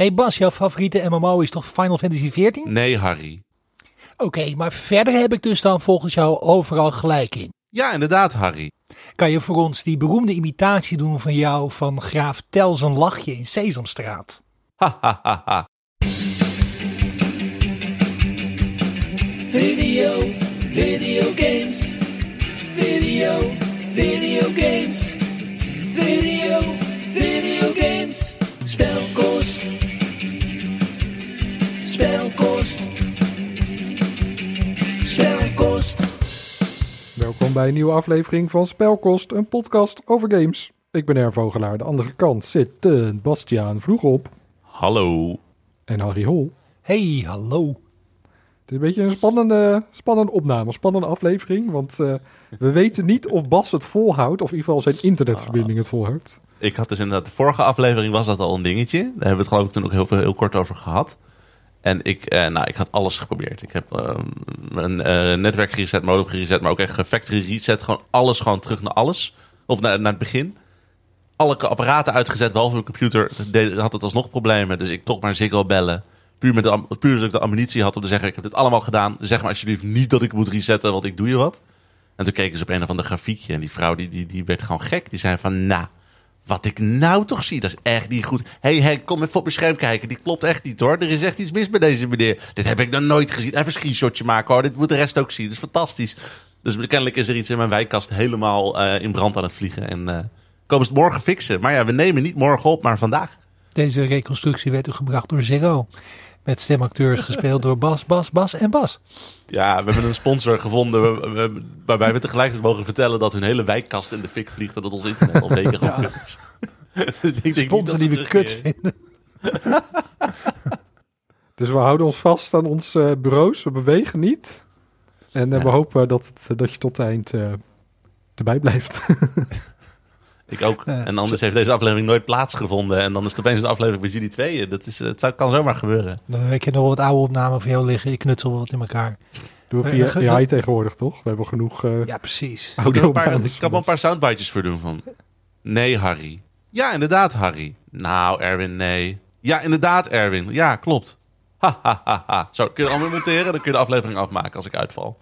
Hey Bas, jouw favoriete MMO is toch Final Fantasy XIV? Nee, Harry. Oké, maar verder heb ik dus dan volgens jou overal gelijk in. Ja, inderdaad, Harry. Kan je voor ons die beroemde imitatie doen van jou van Graaf Tel zijn lachje in Sesamstraat? Ha, ha, ha, ha. Welkom bij een nieuwe aflevering van Spelkost, een podcast over games. Ik ben Er Vogelaar, de andere kant zit uh, Bastiaan Vroegop Hallo. en Harry Hol. Hey, hallo. Het is een beetje een spannende, spannende opname, een spannende aflevering, want eh, we weten niet of Bas het volhoudt, of in ieder geval zijn internetverbinding het volhoudt. Ik had dus inderdaad, de vorige aflevering was dat al een dingetje. Daar hebben we het geloof ik toen ook heel, veel, heel kort over gehad. En ik, eh, nou, ik had alles geprobeerd. Ik heb eh, mijn eh, netwerk gereset, modem gereset, maar ook echt factory reset. Gewoon alles, gewoon terug naar alles. Of naar, naar het begin. Alle apparaten uitgezet, behalve mijn computer. Deed, had het alsnog problemen. Dus ik toch maar Ziggo bellen. Puur, met de, puur dat ik de ammunitie had om te zeggen, ik heb dit allemaal gedaan. Zeg maar alsjeblieft niet dat ik moet resetten, want ik doe je wat. En toen keken ze op een of ander grafiekje. En die vrouw die, die, die werd gewoon gek. Die zei van, nou, wat ik nou toch zie, dat is echt niet goed. Hé, hey, hey, kom even op mijn scherm kijken. Die klopt echt niet hoor. Er is echt iets mis met deze meneer. Dit heb ik nog nooit gezien. Even een screenshotje maken hoor. Dit moet de rest ook zien. Dat is fantastisch. Dus kennelijk is er iets in mijn wijkkast helemaal eh, in brand aan het vliegen. En eh komen ze het morgen fixen. Maar ja, we nemen niet morgen op, maar vandaag. Deze reconstructie werd u gebracht door Zero. Met stemacteurs gespeeld door Bas, Bas, Bas en Bas. Ja, we hebben een sponsor gevonden we- we- waarbij we tegelijkertijd mogen vertellen dat hun hele wijkkast in de fik vliegt en dat ons internet al weken gewoon is. Ik Sponsor die we kut eh, vinden. Dus we houden ons vast aan onze bureaus, we bewegen niet. En eh, we hopen dat, het, dat je tot het eind eh, erbij blijft. Ik ook. Ja, en anders heeft deze aflevering nooit plaatsgevonden. En dan is het opeens een aflevering met jullie tweeën. Dat is, het zou, kan zomaar gebeuren. Ik heb nog wat oude opnamen van jou liggen. Ik knutsel wat in elkaar. Doen we Eh, via AI tegenwoordig, toch? We hebben genoeg eh Ja, precies. Ik er paar, ik kan wel een paar soundbitejes voor doen van... Nee, Harry. Ja, inderdaad, Harry. Nou, Erwin, nee. Ja, inderdaad, Erwin. Ja, klopt. Ha, ha, ha, ha. Zo, kun je allemaal monteren? Dan kun je de aflevering afmaken als ik uitval.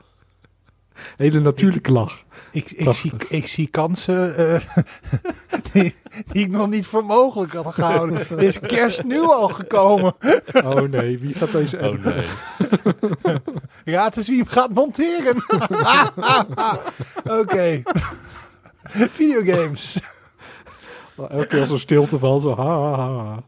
Hele natuurlijke lach. Ik, ik, zie, ik zie kansen eh, die, die ik nog niet voor mogelijk had gehouden. Is kerst nu al gekomen. Oh nee, wie gaat deze Oh nee. Raad eens wie hem gaat monteren. Oké. Videogames. Elke keer als er stilte valt, zo ha ha ha.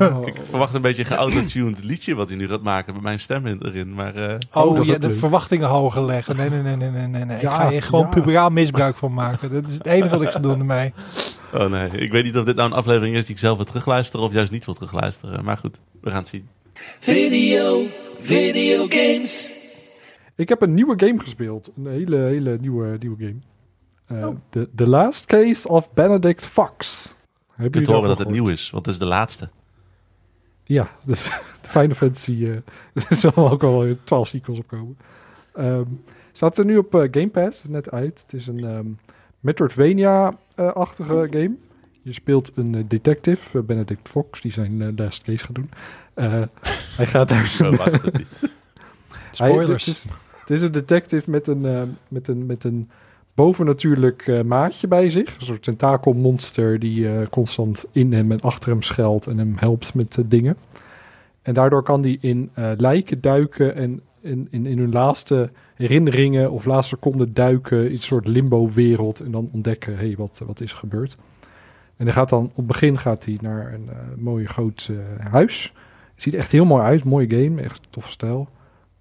Oh, Ik verwacht een beetje een geautotuned liedje wat hij nu gaat maken met mijn stem in- erin. Maar eh, Oh, Oh, ook de leuk. verwachtingen hoger leggen. Nee, nee, nee, nee, nee, nee. nee. Ja, ik ga hier gewoon ja. puberaal misbruik van maken. Dat is het enige wat ik ga doen ermee. oh nee, ik weet niet of dit nou een aflevering is die ik zelf wil terugluisteren of juist niet wil terugluisteren. Maar goed, we gaan het zien. Video, video games. Ik heb een nieuwe game gespeeld. Een hele, hele nieuwe, nieuwe game. Eh, Oh. the, the Last Case of Benedict Fox. Hebben Je kunt horen dat het nieuw is, want het is de laatste. Ja, dus de Final Fantasy. eh er zal ook al weer 12 sequels opkomen. Ehm staat er nu op eh, Game Pass, net uit. Het is een ehm, Metroidvania-achtige game. Je speelt een eh, detective, eh, Benedict Fox, die zijn eh, last case gaat doen. Eh, hij gaat daar... Zo was het niet. Hij- Spoilers. het, is, het is een detective met een, eh, met een, met een bovennatuurlijk eh, maatje bij zich. Een soort tentakelmonster die eh, constant in hem en achter hem schuilt en hem helpt met eh, dingen. En daardoor kan hij in lijken duiken en in, in, in hun laatste herinneringen of laatste seconden duiken in een soort limbo-wereld en dan ontdekken, hey, wat, wat is gebeurd? En hij gaat dan, op het begin gaat hij naar een mooi groot huis. Ziet echt heel mooi uit, mooie game, echt tof stijl.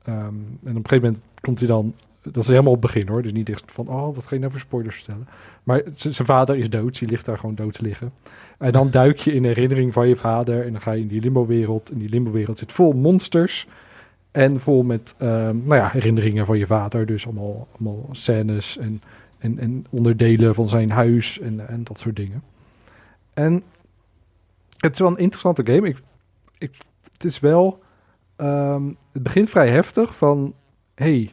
Ehm, en op een gegeven moment komt hij dan, dat is helemaal op het begin hoor, dus niet echt van, oh, wat ga je nou voor spoilers vertellen? Maar zijn vader is dood, die ligt daar gewoon dood te liggen. En dan duik je in herinnering van je vader en dan ga je in die limbo-wereld. En die limbo-wereld zit vol monsters en vol met, ehm, nou ja, herinneringen van je vader. Dus allemaal, allemaal scènes en, en, en onderdelen van zijn huis en, en dat soort dingen. En het is wel een interessante game. Ik, ik, het is wel, ehm, het begint vrij heftig van, hey,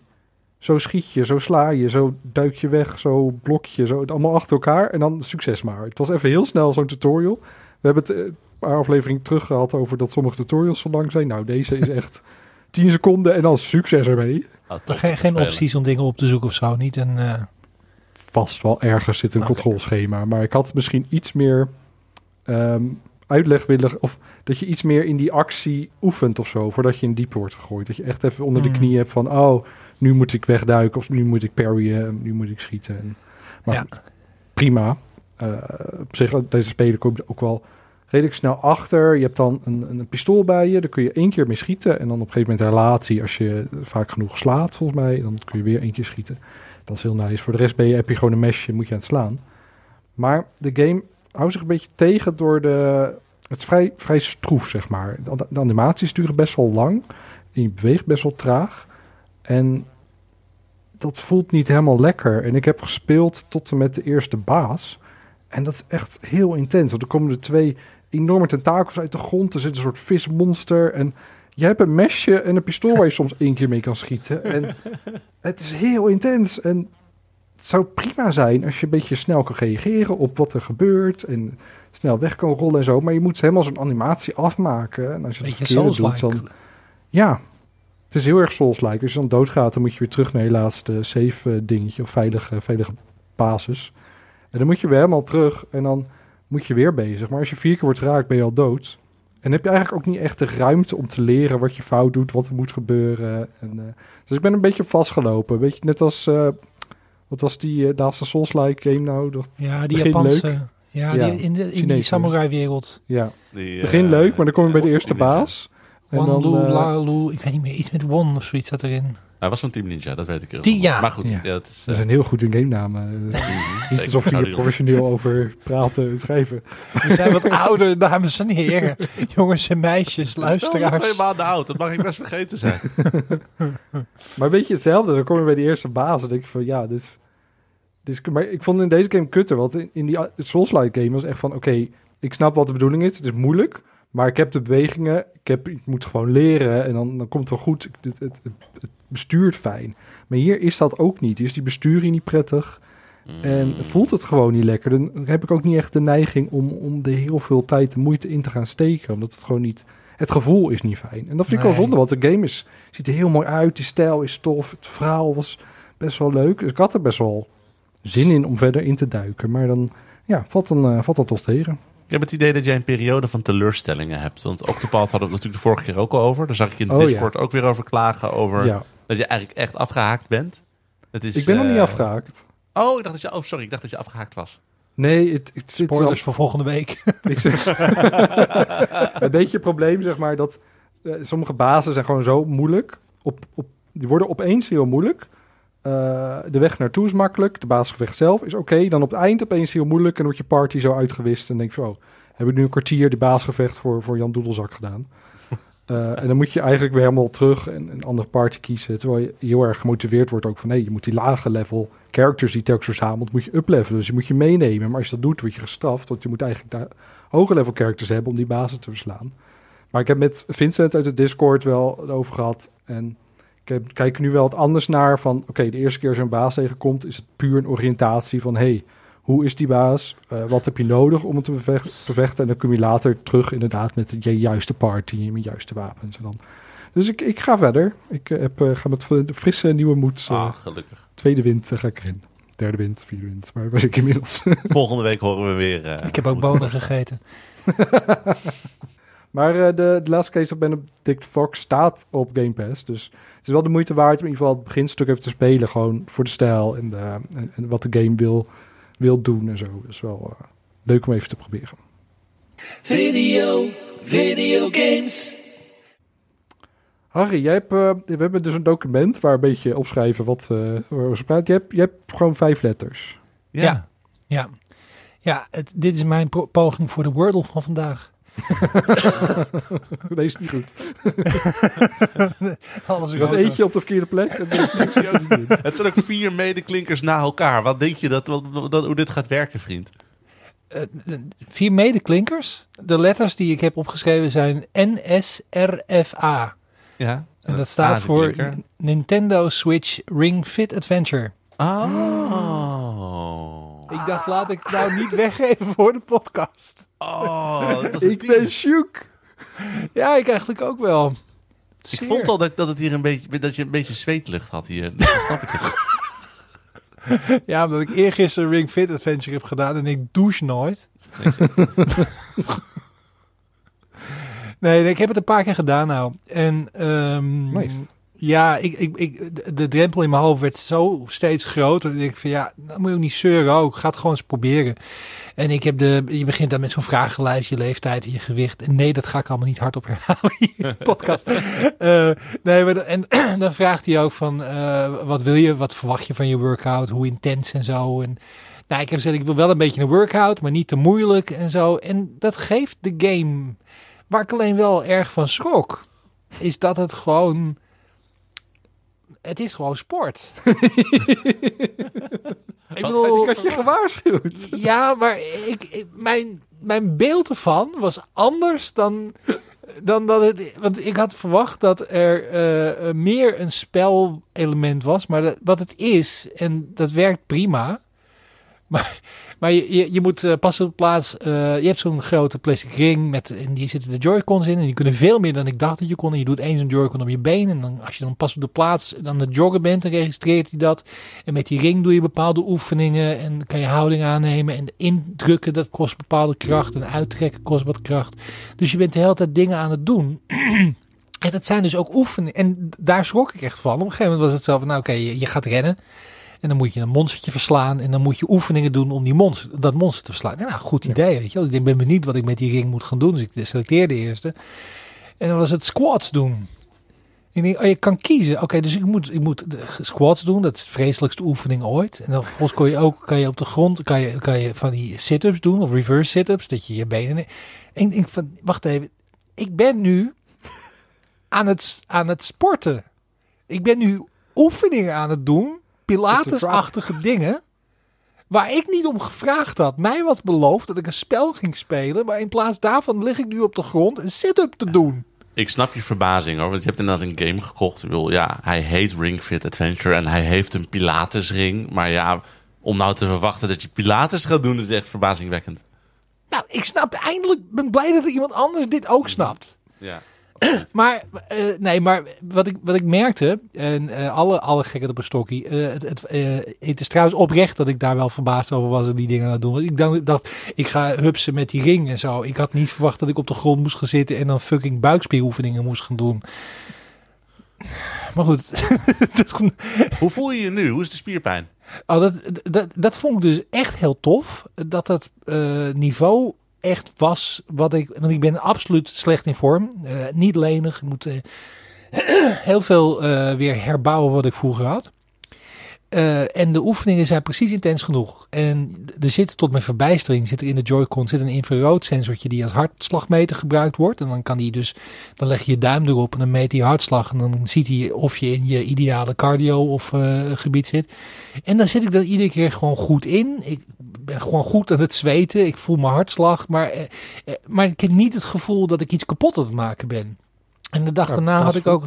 Zo schiet je, zo sla je, zo duik je weg, zo blok je, zo allemaal achter elkaar en dan succes maar. Het was even heel snel zo'n tutorial. We hebben het eh, een paar afleveringen terug gehad over dat sommige tutorials zo lang zijn. Nou, deze is echt 10 seconden en dan succes ermee. Top Maar geen, opties om dingen op te zoeken of zo. Niet een. eh, Vast wel ergens zit een Oké. controleschema, maar ik had misschien iets meer ehm, uitleg willen, of dat je iets meer in die actie oefent of zo, voordat je in diepe wordt gegooid. Dat je echt even onder de Hmm. knie hebt van, oh, nu moet ik wegduiken, of nu moet ik parryen, nu moet ik schieten. En, maar Ja. goed, prima. Eh, op zich, deze speler kom je ook wel redelijk snel achter. Je hebt dan een, een pistool bij je, daar kun je één keer mee schieten. En dan op een gegeven moment relatie, als je vaak genoeg slaat, volgens mij, dan kun je weer één keer schieten. Dat is heel nice. Voor de rest ben je, heb je gewoon een mesje, moet je aan het slaan. Maar de game houdt zich een beetje tegen door de... Het is vrij, vrij stroef, zeg maar. De, de animaties duren best wel lang. En je beweegt best wel traag. En dat voelt niet helemaal lekker. En ik heb gespeeld tot en met de eerste baas. En dat is echt heel intens. Want er komen er twee enorme tentakels uit de grond. Er zit een soort vismonster. En je hebt een mesje en een pistool waar je soms één keer mee kan schieten. En het is heel intens. En zou prima zijn als je een beetje snel kan reageren op wat er gebeurt. En snel weg kan rollen en zo. Maar je moet helemaal zo'n animatie afmaken. En als je het beetje verkeerde doet, dan... Ja, het is heel erg Souls-like. Als je dan doodgaat, dan moet je weer terug naar je laatste save eh, dingetje. Of veilige, veilige basis. En dan moet je weer helemaal terug. En dan moet je weer bezig. Maar als je vier keer wordt geraakt, ben je al dood. En heb je eigenlijk ook niet echt de ruimte om te leren wat je fout doet, wat er moet gebeuren. En, eh, dus ik ben een beetje vastgelopen. Weet je, net als... eh, wat was die eh, laatste Souls-like game nou? Dat, ja, die Japanse. leuk. Ja, Ja, die, in, de, in die samurai-wereld. ja, Die, begin eh, leuk, maar dan kom je bij de eerste baas. En Wan dan, Lu, eh, La Lu, ik weet niet meer. Iets met Won of zoiets zat erin. Hij was van Team Ninja, dat weet ik heel goed. ja. Maar goed, Ja. ja. dat is... we eh, zijn heel goed in game namen. Niet alsof we hier professioneel over praten en schrijven. We zijn wat ouder, dames en heren. Jongens en meisjes, is wel twee luisteraars. maanden oud, dat mag ik best vergeten zijn. Maar weet je hetzelfde? Dan kom je bij de eerste baas en denk je van ja, dit is, dit is... Maar ik vond in deze game kutter, want in, in die Souls-like game was echt van oké, ik snap wat de bedoeling is. Het is moeilijk, maar ik heb de bewegingen. Ik, heb, ik moet gewoon leren en dan, dan komt het wel goed. Het, het, het, het bestuurt fijn. Maar hier is dat ook niet. Is die besturing niet prettig. En Mm. voelt het gewoon niet lekker. Dan heb ik ook niet echt de neiging om, om er heel veel tijd en moeite in te gaan steken. Omdat het gewoon niet... Het gevoel is niet fijn. En dat vind ik wel Nee. zonde, want de game is, ziet er heel mooi uit. Die stijl is tof. Het verhaal was best wel leuk. Dus ik had er best wel zin in om verder in te duiken. Maar dan ja, valt, dan, eh, valt dat toch tegen. Ik heb het idee dat jij een periode van teleurstellingen hebt. Want Octopath hadden we natuurlijk de vorige keer ook al over. Daar zag ik je in de Oh, ja. Discord ook weer over klagen. Over Ja, dat je eigenlijk echt afgehaakt bent. Het is, ik ben nog niet eh, afgehaakt. Oh, ik dacht dat je, oh, sorry, ik dacht dat je afgehaakt was. Nee, het, het zit. Spoilers voor volgende week. Ik zeg, een beetje het probleem, zeg maar, dat eh, sommige bazen zijn gewoon zo moeilijk. Op, op, die worden opeens heel moeilijk. Eh, de weg naartoe is makkelijk. De basisgevecht zelf is oké. Dan op het eind opeens heel moeilijk. En dan wordt je party zo uitgewist. En denk je van, oh, heb ik nu een kwartier de basisgevecht voor, voor Jan Doedelzak gedaan. Eh, en dan moet je eigenlijk weer helemaal terug en een andere party kiezen. Terwijl je heel erg gemotiveerd wordt ook van... nee, je moet die lage level characters die telkens verzamelt... moet je uplevelen. Dus je moet je meenemen. Maar als je dat doet, word je gestraft. Want je moet eigenlijk daar hoge level characters hebben... om die bazen te verslaan. Maar ik heb met Vincent uit de Discord wel over gehad. En ik kijk nu wel wat anders naar. Van oké, de eerste keer je een baas tegenkomt... is het puur een oriëntatie van... hey, hoe is die baas? Eh, wat heb je nodig om het te bevecht- bevechten? En dan kom je later terug inderdaad met de juiste party en met juiste wapens. En dan. Dus ik, ik ga verder. Ik eh, heb, eh, ga met frisse nieuwe moed. Ah, gelukkig. Tweede wind ga ik erin. Derde wind, vierde wind. Maar waar zit ik inmiddels? Volgende week horen we weer. Ik heb ook bonen was. gegeten. maar eh, de, de laatste case of Benedict Fox staat op Game Pass. Dus het is wel de moeite waard om in ieder geval het beginstuk even te spelen. Gewoon voor de stijl en, de, en, en wat de game wil, wil doen en zo. Dus wel eh, leuk om even te proberen. Video, video games. Harry, jij hebt, eh, we hebben dus een document waar een beetje opschrijven wat eh waar we praten. Je hebt, je hebt gewoon vijf letters. Ja. Ja. Ja, ja het, dit is mijn po- poging voor de Wordle van vandaag. Deze is niet goed. Alles is Dat op de verkeerde plek. Het zijn ook vier medeklinkers na elkaar. Wat denk je dat, wat- dat, hoe dit gaat werken, vriend? Eh, vier medeklinkers. De letters die ik heb opgeschreven zijn N, S, R, F, A. Ja. En dat Ah, staat de voor Nintendo Switch Ring Fit Adventure. Oh. Ik dacht, laat ik het nou niet weggeven voor de podcast. Oh, dat was een Ik ben shook. Ja, ik eigenlijk ook wel. Ik vond al dat, dat het hier een beetje, dat je een beetje zweetlucht had hier. Dat snap ik. Ja, omdat ik eergisteren Ring Fit Adventure heb gedaan en ik douche nooit. Nee, nee, ik heb het een paar keer gedaan nou. En ehm, Nice. Ja, ik, ik, ik, de- de drempel in mijn hoofd werd zo steeds groter. Dat ik van ja, dan moet je ook niet zeuren ook. Ga het gewoon eens proberen. En ik heb de, je begint dan met zo'n vragenlijst, je leeftijd en je gewicht. En nee, dat ga ik allemaal niet hardop herhalen in je podcast. Eh, nee, maar dan, en dan vraagt hij ook van, eh, wat wil je, wat verwacht je van je workout, hoe intens en zo. En nou, ik heb gezegd, ik wil wel een beetje een workout, maar niet te moeilijk en zo. En dat geeft de game, waar ik alleen wel erg van schrok, is dat het gewoon, het is gewoon sport. ik bedoel, Ik had je gewaarschuwd. ja, maar ik, ik- mijn, mijn beeld ervan was anders dan, dan dat het. Want ik had verwacht dat er eh, eh, meer een spelelement was. Maar dat, wat het is, en dat werkt prima. Maar, maar je, je, moet eh, pas op plaats. eh, je hebt zo'n grote plastic ring met. En die zitten de Joy-Cons in. En die kunnen veel meer dan ik dacht dat je kon. En je doet één zo'n Joy-Con op je been. En dan, als je dan pas op de plaats dan het joggen bent, dan registreert hij dat. En met die ring doe je bepaalde oefeningen. En kan je houding aannemen. En indrukken, dat kost bepaalde kracht. En uittrekken kost wat kracht. Dus je bent de hele tijd dingen aan het doen. en dat zijn dus ook oefeningen. En daar schrok ik echt van. Op een gegeven moment was het zo van, nou oké, je gaat rennen. En dan moet je een monstertje verslaan. En dan moet je oefeningen doen om die monster, dat monster te verslaan. Nou, goed idee, weet je wel. Ik ben benieuwd wat ik met die ring moet gaan doen. Dus ik selecteerde de eerste. En dan was het squats doen. Ik denk, oh, je kan kiezen. Oké, dus ik moet, ik moet de squats doen. Dat is de vreselijkste oefening ooit. En dan vervolgens kon je ook kan je op de grond kan je, kan je van die sit-ups doen. Of reverse sit-ups. Dat je je benen... En ik denk van, wacht even. Ik ben nu aan het, aan het sporten. Ik ben nu oefeningen aan het doen. Pilates-achtige dingen. Waar ik niet om gevraagd had. Mij was beloofd dat ik een spel ging spelen. Maar in plaats daarvan lig ik nu op de grond een sit-up te doen. Ik snap je verbazing hoor, want je hebt inderdaad een game gekocht. Ik bedoel, ja, hij heet Ring Fit Adventure en hij heeft een Pilatesring. Maar ja, om nou te verwachten dat je Pilates gaat doen, is echt verbazingwekkend. Nou, ik snap eindelijk. ben blij dat er iemand anders dit ook snapt. Ja. Maar, eh, nee, maar wat ik, wat ik merkte, en eh, alle, alle gekken op een stokkie, eh, het, het, het is trouwens oprecht dat ik daar wel verbaasd over was en die dingen aan het doen. Want ik dacht, dacht, ik ga hupsen met die ring en zo. Ik had niet verwacht dat ik op de grond moest gaan zitten en dan fucking buikspieroefeningen moest gaan doen. Maar goed, Hoe voel je je nu? Hoe is de spierpijn? Oh, dat, dat, dat vond ik dus echt heel tof. Dat dat niveau echt was wat ik... Want ik ben absoluut slecht in vorm. Eh, niet lenig. Ik moet eh, heel veel eh, weer herbouwen wat ik vroeger had. En de oefeningen zijn precies intens genoeg. En er zit tot mijn verbijstering, zit er in de Joy-Con zit een infrarood sensortje die als hartslagmeter gebruikt wordt. En dan kan die dus, dan leg je je duim erop en dan meet hij hartslag. En dan ziet hij of je in je ideale cardio of gebied zit. En dan zit ik er iedere keer gewoon goed in. Ik ben gewoon goed aan het zweten. Ik voel mijn hartslag. Maar, eh, eh, maar ik heb niet het gevoel dat ik iets kapot aan het maken ben. En de dag Ja, daarna had ik ook...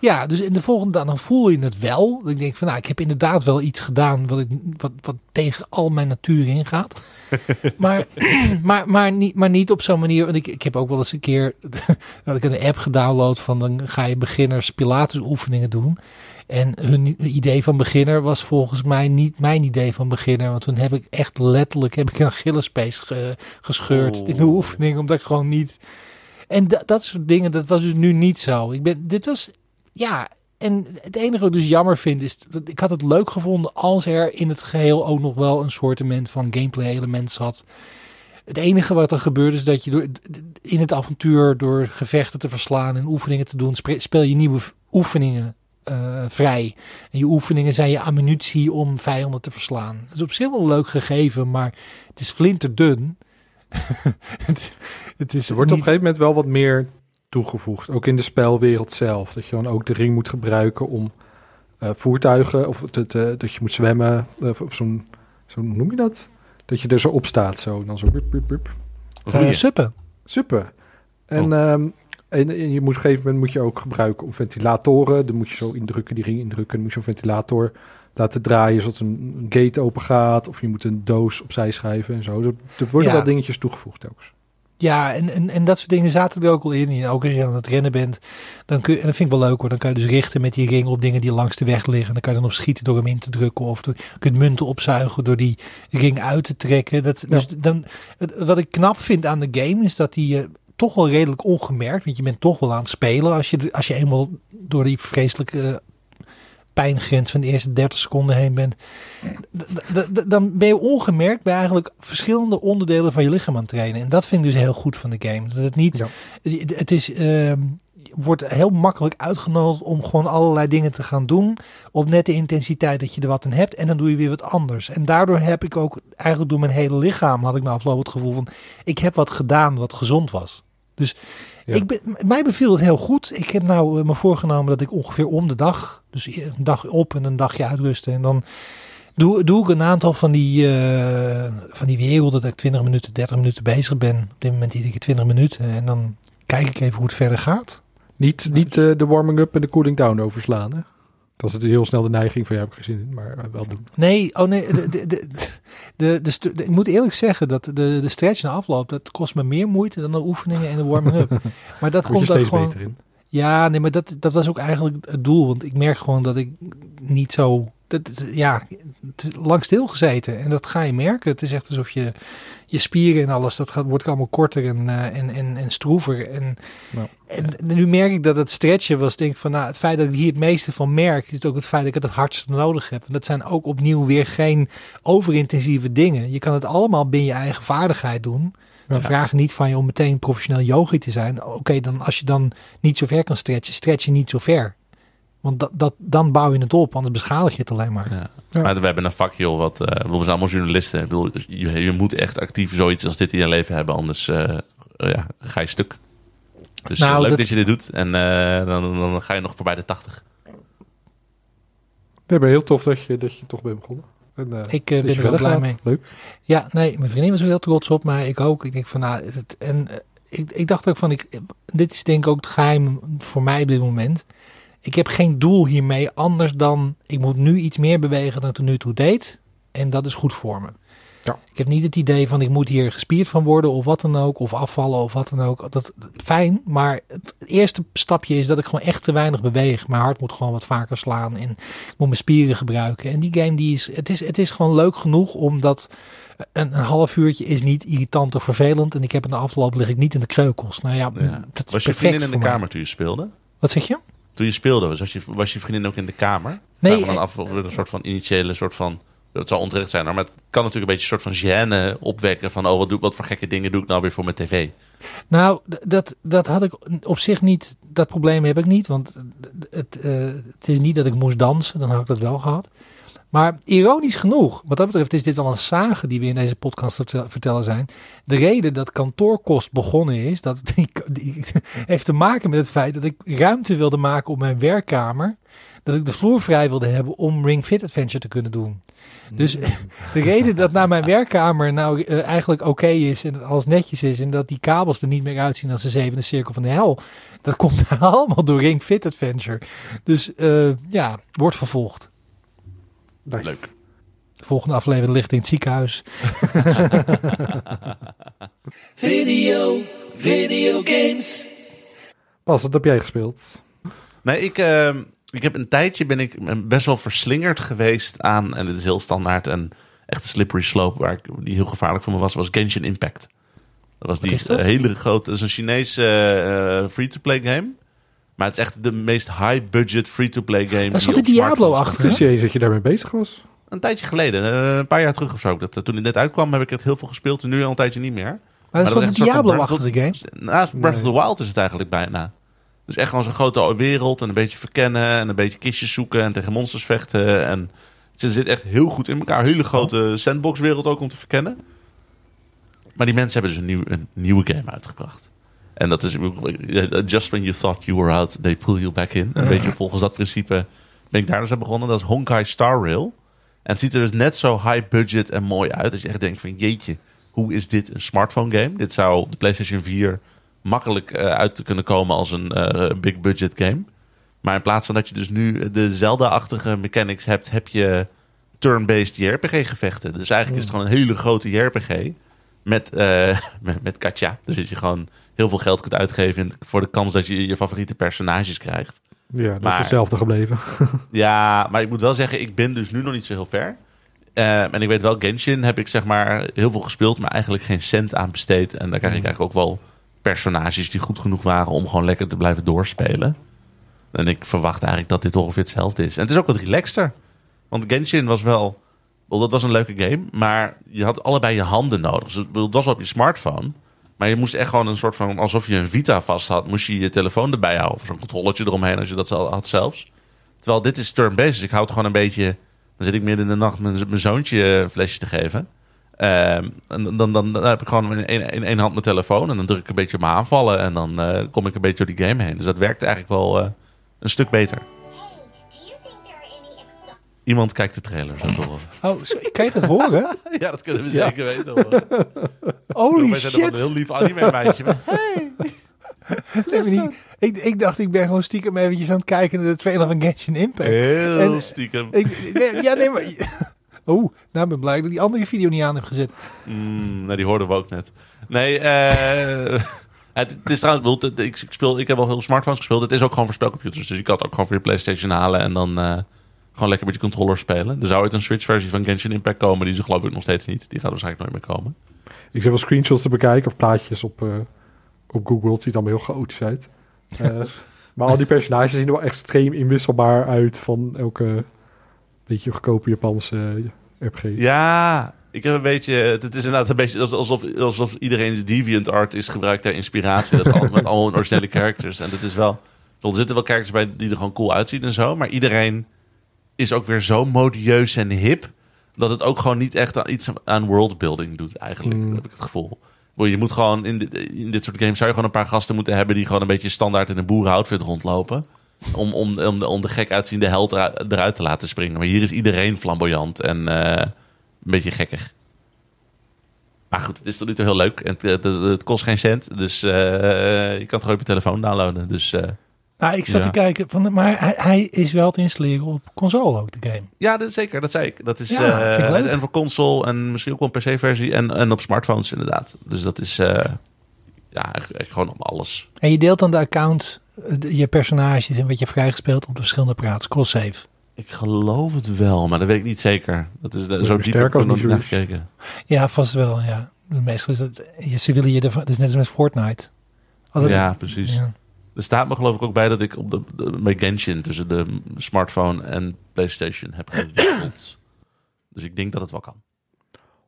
Ja, dus in de volgende dag dan voel je het wel. Ik denk van, nou, ik heb inderdaad wel iets gedaan wat, ik, wat, wat tegen al mijn natuur ingaat. maar, maar, maar, niet, maar niet op zo'n manier. Want ik, ik heb ook wel eens een keer dat ik een app gedownload van dan ga je beginners Pilates oefeningen doen. En hun idee van beginner was volgens mij niet mijn idee van beginner. Want toen heb ik echt letterlijk heb ik een Achillespees ge, gescheurd Oh. in de oefening. Omdat ik gewoon niet... En da- dat soort dingen, dat was dus nu niet zo. Ik ben, dit was, ja... En het enige wat ik dus jammer vind is, dat ik had het leuk gevonden als er in het geheel ook nog wel een soortement van gameplay element zat. Het enige wat er gebeurt is dat je door, in het avontuur door gevechten te verslaan en oefeningen te doen, spe- speel je nieuwe oefeningen eh, vrij. En je oefeningen zijn je ammunitie om vijanden te verslaan. Dat is op zich wel leuk gegeven, maar het is flinterdun. het, het is Er wordt op een gegeven moment wel wat meer toegevoegd. Ook in de spelwereld zelf. Dat je dan ook de ring moet gebruiken om eh, voertuigen... of te- te- dat je moet zwemmen. Of op zo'n... Zo hoe noem je dat? Dat je er zo op staat. Zo, dan zo... Bup, bup, bup. eh, suppen. Super. En ehm, En, en je moet op een gegeven moment moet je ook gebruiken om ventilatoren. Dan moet je zo indrukken, die ring indrukken. Dan moet je zo'n ventilator laten draaien zodat een, gate open gaat. Of je moet een doos opzij schuiven en zo. Er worden Ja. wel dingetjes toegevoegd telkens. Ja, en, en, en dat soort dingen zaten er ook al in. Ook als je aan het rennen bent, dan kun je, en dat vind ik wel leuk hoor, dan kan je dus richten met die ring op dingen die langs de weg liggen. Dan kan je dan op schieten door hem in te drukken. Of door, je kunt munten opzuigen door die ring uit te trekken. Dat, dus dan, wat ik knap vind aan de game is dat die eh, toch wel redelijk ongemerkt, want je bent toch wel aan het spelen als je, als je eenmaal door die vreselijke eh, pijngrens van de eerste 30 seconden heen bent. Dan ben je ongemerkt bij eigenlijk verschillende onderdelen van je lichaam aan het trainen. En dat vind ik dus heel goed van de game. Dat het niet, Ja. het, het is, ehm, wordt heel makkelijk uitgenodigd om gewoon allerlei dingen te gaan doen. Op net de intensiteit dat je er wat in hebt. En dan doe je weer wat anders. En daardoor heb ik ook eigenlijk door mijn hele lichaam had ik na afloop het gevoel van ik heb wat gedaan wat gezond was. Dus Ja. ik ben, mij beviel het heel goed. Ik heb nou eh, me voorgenomen dat ik ongeveer om de dag, dus een dag op en een dagje uitrusten. En dan doe, doe ik een aantal van die, eh, van die werelden dat ik 20 minuten, 30 minuten bezig ben. Op dit moment iedere keer 20 minuten. En dan kijk ik even hoe het verder gaat. Niet, niet eh, de warming-up en de cooling down overslaan. Hè? Dat is natuurlijk heel snel de neiging van, ja, heb ik in. Maar wel doen. Nee, oh nee, de, de, de, ik moet eerlijk zeggen dat de, de stretch na afloop, dat kost me meer moeite dan de oefeningen en de warming-up. Maar dat komt je steeds gewoon... beter in. Ja, nee, maar dat, dat was ook eigenlijk het doel. Want ik merk gewoon dat ik niet zo. Dat, ja, lang stilgezeten. En dat ga je merken. Het is echt alsof je je spieren en alles, dat gaat, wordt allemaal korter en, eh, en, en, en stroever. En, Nou, en nu merk ik dat het stretchen was, denk ik van, nou, het feit dat ik hier het meeste van merk, is ook het feit dat ik het het hardst nodig heb. En dat zijn ook opnieuw weer geen overintensieve dingen. Je kan het allemaal binnen je eigen vaardigheid doen. Ze Ja. vragen niet van je om meteen professioneel yogi te zijn. Oké, dan als je dan niet zo ver kan stretchen, stretch je niet zo ver. Want dat, dat, dan bouw je het op, anders beschadig je het alleen maar. Ja. Ja. Maar we hebben een vakje, joh, wat, eh, we zijn allemaal journalisten. Ik bedoel, je, je moet echt actief zoiets als dit in je leven hebben, anders eh, eh, ja, ga je stuk. Dus Nou, leuk dat- dat... je dit doet en eh, dan, dan ga je nog voorbij de 80. Nee, maar heel tof dat je, dat je toch bent begonnen. En, eh, Ik ben je er wel verder blij gaat. mee. Leuk. Ja, nee, mijn vriendin was ook heel trots op mij. Ik ook. Ik denk van, nou, het, en ik, ik dacht ook van, ik, dit is denk ik ook het geheim voor mij op dit moment. Ik heb geen doel hiermee anders dan, ik moet nu iets meer bewegen dan ik tot nu toe deed. En dat is goed voor me. Ja. Ik heb niet het idee van, ik moet hier gespierd van worden of wat dan ook. Of afvallen of wat dan ook. Dat, fijn, maar het eerste stapje is dat ik gewoon echt te weinig beweeg. Mijn hart moet gewoon wat vaker slaan en ik moet mijn spieren gebruiken. En die game, die is, het is, het is gewoon leuk genoeg omdat een, een half uurtje is niet irritant of vervelend. En ik heb in de afloop lig ik niet in de kreukels. Nou ja, Ja. dat is Was je perfect vriendin in de kamer toen je speelde? Wat zeg je? Toen je speelde, was je, was je vriendin ook in de kamer? Nee, dan eh, af of een soort van initiële soort van... Het zal onterecht zijn, maar het kan natuurlijk een beetje een soort van gêne opwekken. Van, oh, wat, doe, wat voor gekke dingen doe ik nou weer voor mijn tv? Nou, dat, dat had ik op zich niet. Dat probleem heb ik niet. Want het, eh, het is niet dat ik moest dansen. Dan had ik dat wel gehad. Maar ironisch genoeg, wat dat betreft is dit al een sage die we in deze podcast vertel- vertellen zijn. De reden dat kantoorkost begonnen is, dat die, die heeft te maken met het feit dat ik ruimte wilde maken op mijn werkkamer. Dat ik de vloer vrij wilde hebben om Ring Fit Adventure te kunnen doen. Dus de reden dat naar mijn werkkamer nou eh, eigenlijk oké is en dat alles netjes is en dat die kabels er niet meer uitzien als de zevende cirkel van de hel, dat komt allemaal door Ring Fit Adventure. Dus eh, ja, wordt vervolgd. Nice. Leuk. De volgende aflevering ligt in het ziekenhuis. Video, video games. Pas, wat heb jij gespeeld? Nee, ik, eh, ik heb een tijdje ben ik best wel verslingerd geweest aan, en dit is heel standaard, een echte slippery slope, waar ik, die heel gevaarlijk voor me was, was Genshin Impact. Dat was die is dat? hele grote, dat is een Chinese eh, eh, free-to-play game. Maar het is echt de meest high-budget free-to-play game. Dat is wat smartphones Diablo-achtige, eens dat je daarmee bezig was? Een tijdje geleden, eh, een paar jaar terug of zo. Dat, eh, toen het net uitkwam heb ik het heel veel gespeeld en nu al een tijdje niet meer. Maar dat is de echt een Diablo-achtige game. Naast Breath of the Wild is het eigenlijk bijna. Dus echt gewoon zo'n grote wereld en een beetje verkennen en een beetje kistjes zoeken en tegen monsters vechten. En ze zit echt heel goed in elkaar. Hele grote sandbox wereld ook om te verkennen. Maar die mensen hebben dus een, nieuw, een nieuwe game uitgebracht. En dat is just when you thought you were out, they pull you back in. Een beetje volgens dat principe ben ik daar dus aan begonnen. Dat is Honkai Star Rail. En het ziet er dus net zo high budget en mooi uit. Dat je echt denkt van jeetje, hoe is dit een smartphone game? Dit zou de PlayStation 4 makkelijk eh, uit te kunnen komen als een eh, big budget game. Maar in plaats van dat je dus nu de Zelda-achtige mechanics hebt, heb je turn-based JRPG-gevechten. Dus eigenlijk is het gewoon een hele grote JRPG met, eh met, met gacha. Dus dat je gewoon heel veel geld kunt uitgeven voor de kans dat je je favoriete personages krijgt. Ja, dat Maar- is hetzelfde gebleven. Ja, maar ik moet wel zeggen, ik ben dus nu nog niet zo heel ver. Eh, en ik weet wel, Genshin heb ik zeg maar heel veel gespeeld, maar eigenlijk geen cent aan besteed. En daar krijg ik eigenlijk ook wel personages die goed genoeg waren om gewoon lekker te blijven doorspelen. En ik verwacht eigenlijk dat dit ongeveer hetzelfde is. En het is ook wat relaxter. Want Genshin was wel, wel, dat was een leuke game, maar je had allebei je handen nodig. Dus het was wel op je smartphone. Maar je moest echt gewoon een soort van, alsof je een Vita vast had, moest je je telefoon erbij houden. Of zo'n controllertje eromheen als je dat had zelfs. Terwijl dit is turn-based, dus ik houd gewoon een beetje... Dan zit ik midden in de nacht mijn, zoontje een flesje te geven. Ehm, en dan, dan, heb ik gewoon in één, in één hand mijn telefoon. En dan druk ik een beetje op mijn aanvallen. En dan eh, kom ik een beetje door die game heen. Dus dat werkt eigenlijk wel eh, een stuk beter. Iemand kijkt de trailer. Dat horen. Oh, zo- kan je dat horen? ja, dat kunnen we zeker weten. Hoor. Holy Wij zijn een shit. heel lief maar- Nee, maar niet- ik, ik dacht, ik ben gewoon stiekem eventjes aan het kijken naar de trailer van Genshin Impact. Heel En- stiekem. Ik, nee, ja, nee, maar... Oeh, nou ik ben blij dat ik die andere video niet aan heb gezet. Mm, nou, die hoorden we ook net. Nee, eh, het, het is trouwens, ik, ik, ik speel, ik heb al heel smartphones gespeeld. Het is ook gewoon voor spelcomputers. Dus je kan het ook gewoon voor je PlayStation halen en dan eh, gewoon lekker met je controller spelen. Er zou ooit een Switch-versie van Genshin Impact komen. Die is er geloof ik nog steeds niet. Die gaat waarschijnlijk nooit meer komen. Ik zit wel screenshots te bekijken of plaatjes op, eh, op Google. Het ziet allemaal heel chaotisch uit. Eh, maar al die personages zien er wel extreem inwisselbaar uit van elke beetje goedkope Japanse eh, RPG. Ja, ik heb een beetje. Het is inderdaad een beetje alsof, alsof iedereen DeviantArt is gebruikt ter inspiratie. Dat al- met allemaal originele characters. En dat is wel. Er zitten wel characters bij die er gewoon cool uitzien en zo. Maar iedereen is ook weer zo modieus en hip. Dat het ook gewoon niet echt aan, iets aan worldbuilding doet, eigenlijk. Mm. Heb ik het gevoel. Je moet gewoon in dit, in dit soort games zou je gewoon een paar gasten moeten hebben die gewoon een beetje standaard in een boerenoutfit rondlopen. Om, om, om, de, om de gek uitziende held eruit, eruit te laten springen. Maar hier is iedereen flamboyant en eh, een beetje gekkig. Maar goed, het is tot nu toe heel leuk. En het, het, het kost geen cent. Dus eh, je kan het gewoon op je telefoon downloaden. Dus eh, Nou, ik zat Ja. te kijken, van, maar hij, hij is wel te installeren op console ook, de game. ja, dat, zeker. Dat zei ik. Dat is Ja, eh, leuk. en voor console en misschien ook wel een PC-versie. En, en op smartphones inderdaad. Dus dat is eh, ja, eigenlijk, gewoon op alles. En je deelt dan de account, eh, de- je personages en wat je vrijgespeeld op de verschillende apparaten. Cross-save. Ik geloof het wel, maar dat weet ik niet zeker. Dat is zo diep heb ik nog naar gekeken. Ja, vast wel, ja. Meestal is het, je- ze willen je ervan, het is net als met Fortnite. Altijd- Ja, precies. Ja. Er staat me geloof ik ook bij dat ik op de, de, Genshin tussen de smartphone en PlayStation heb gewisseld. dus ik denk dat het wel kan.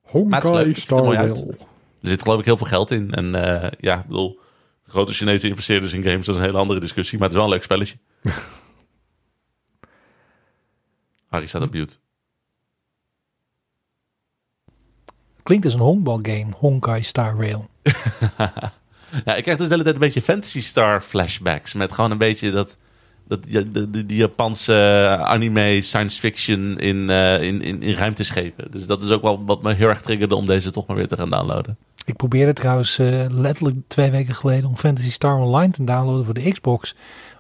Honkai er Star. Rail. Er zit geloof ik heel veel geld in. En eh, ja, ik bedoel, grote Chinese investeerders in games, dat is een hele andere discussie. Maar het is wel een leuk spelletje. Harry staat op mute. Klinkt als een honkbalgame, Honkai Star Rail. Ja, ik krijg dus de hele tijd een beetje Fantasy Star flashbacks. Met gewoon een beetje dat, dat die Japanse anime science fiction in, eh, in, in, in ruimteschepen. Dus dat is ook wel wat me heel erg triggerde om deze toch maar weer te gaan downloaden. Ik probeerde trouwens eh, letterlijk twee weken geleden om Fantasy Star Online te downloaden voor de Xbox.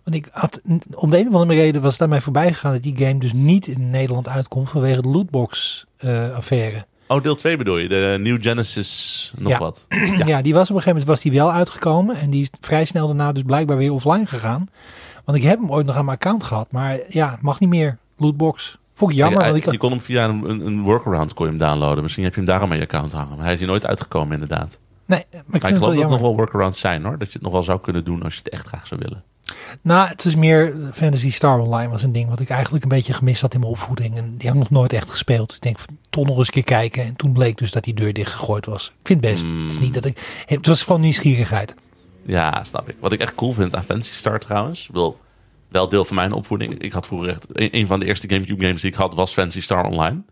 Want ik had, om de een of andere reden was het aan mij voorbij gegaan dat die game dus niet in Nederland uitkomt vanwege de lootbox eh, affaire. Oh, deel 2 bedoel je? De New Genesis nog Ja. wat? Ja. die was op een gegeven moment was die wel uitgekomen en die is vrij snel daarna dus blijkbaar weer offline gegaan. Want ik heb hem ooit nog aan mijn account gehad, maar ja, het mag niet meer. Lootbox. Vond ik jammer, Ja, want ik je kon hem via een, een, workaround kon je hem downloaden. Misschien heb je hem daarom aan je account hangen. Maar hij is hier nooit uitgekomen inderdaad. nee, maar ik Maar ik het geloof dat er jammer. nog wel workarounds zijn hoor. Dat je het nog wel zou kunnen doen als je het echt graag zou willen. Nou, het is meer Fantasy Star Online was een ding wat ik eigenlijk een beetje gemist had in mijn opvoeding. En die heb ik nog nooit echt gespeeld. Ik denk, van, toch nog eens een keer kijken. En toen bleek dus dat die deur dichtgegooid was. Ik vind het best. Het, is niet dat ik, het was gewoon nieuwsgierigheid. Ja, snap ik. Wat ik echt cool vind aan Fantasy Star trouwens. Bedoel, wel deel van mijn opvoeding. Ik had vroeger echt... Een, van de eerste Gamecube games die ik had was Fantasy Star Online.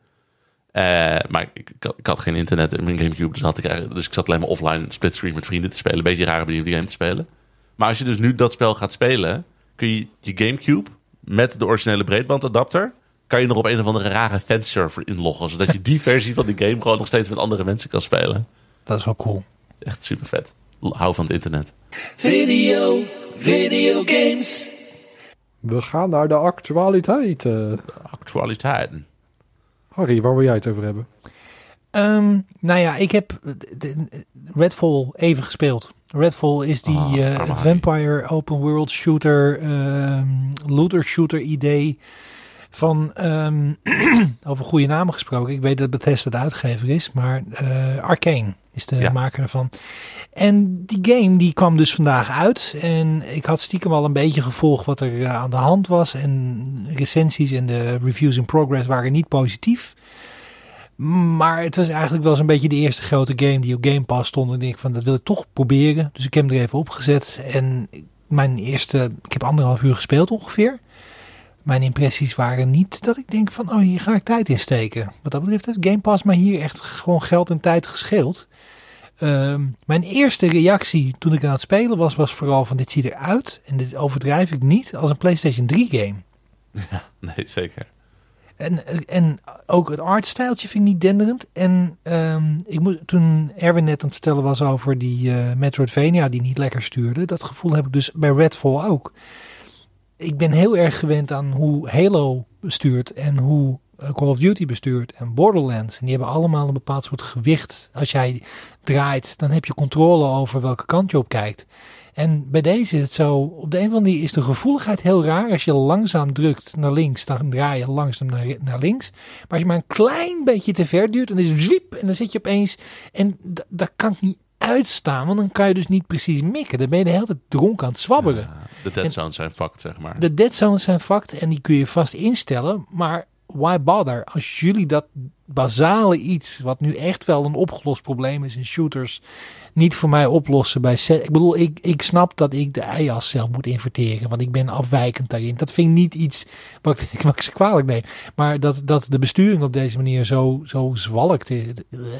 Eh, maar ik, ik, had, geen internet in mijn Gamecube. Dus, had ik, dus ik zat alleen maar offline split screen met vrienden te spelen. Een beetje raar om die game te spelen. Maar als je dus nu dat spel gaat spelen... kun je je Gamecube met de originele breedbandadapter... kan je nog op een of andere rare fanserver inloggen. Zodat je die versie van die game gewoon nog steeds met andere mensen kan spelen. Dat is wel cool. Echt super vet. Hou van het internet. Video, videogames. We gaan naar de actualiteit. eh. Actualiteiten. Harry, waar wil jij het over hebben? Ehm, nou ja, ik heb eh, Redfall even gespeeld. Redfall is die Ah, eh, vampire open world shooter, ehm, looter shooter idee van, ehm, over goede namen gesproken. Ik weet dat Bethesda de uitgever is, maar eh Arcane is de Ja. maker ervan. En die game die kwam dus vandaag uit. En ik had stiekem al een beetje gevolgd wat er aan de hand was. En recensies en de reviews in progress waren niet positief. Maar het was eigenlijk wel zo'n beetje de eerste grote game die op Game Pass stond. En ik van, dat wil ik toch proberen. Dus ik heb hem er even opgezet. En mijn eerste, ik heb anderhalf uur gespeeld ongeveer. Mijn impressies waren niet dat ik denk van, oh hier ga ik tijd in steken. Wat dat betreft heeft Game Pass maar hier echt gewoon geld en tijd gescheeld. Ehm, mijn eerste reactie toen ik aan het spelen was, was vooral van dit ziet eruit. En dit overdrijf ik niet als een PlayStation 3 game. Nee, zeker. En, en ook het artstijltje vind ik niet denderend. En ehm, ik moet, toen Erwin net aan het vertellen was over die eh Metroidvania die niet lekker stuurde. Dat gevoel heb ik dus bij Redfall ook. Ik ben heel erg gewend aan hoe Halo bestuurt en hoe eh, Call of Duty bestuurt en Borderlands. En die hebben allemaal een bepaald soort gewicht. Als jij draait, dan heb je controle over welke kant je op kijkt. En bij deze is het zo, op de een of andere manier is de gevoeligheid heel raar. Als je langzaam drukt naar links, dan draai je langzaam naar, naar links. Maar als je maar een klein beetje te ver duurt, dan is het zwiep en dan zit je opeens... En dat kan ik niet uitstaan, want dan kan je dus niet precies mikken. Dan ben je de hele tijd dronken aan het zwabberen. Ja, de dead En- zones zijn fucked, zeg maar. De dead zones zijn fucked en die kun je vast instellen. Maar why bother? Als jullie dat basale iets, wat nu echt wel een opgelost probleem is in shooters, niet voor mij oplossen bij. Ik bedoel, ik, ik snap dat ik de ei-as zelf moet inverteren, want ik ben afwijkend daarin. Dat vind ik niet iets wat ik, wat ik ze kwalijk neem. Maar dat, dat de besturing op deze manier zo, zo zwalkt. is-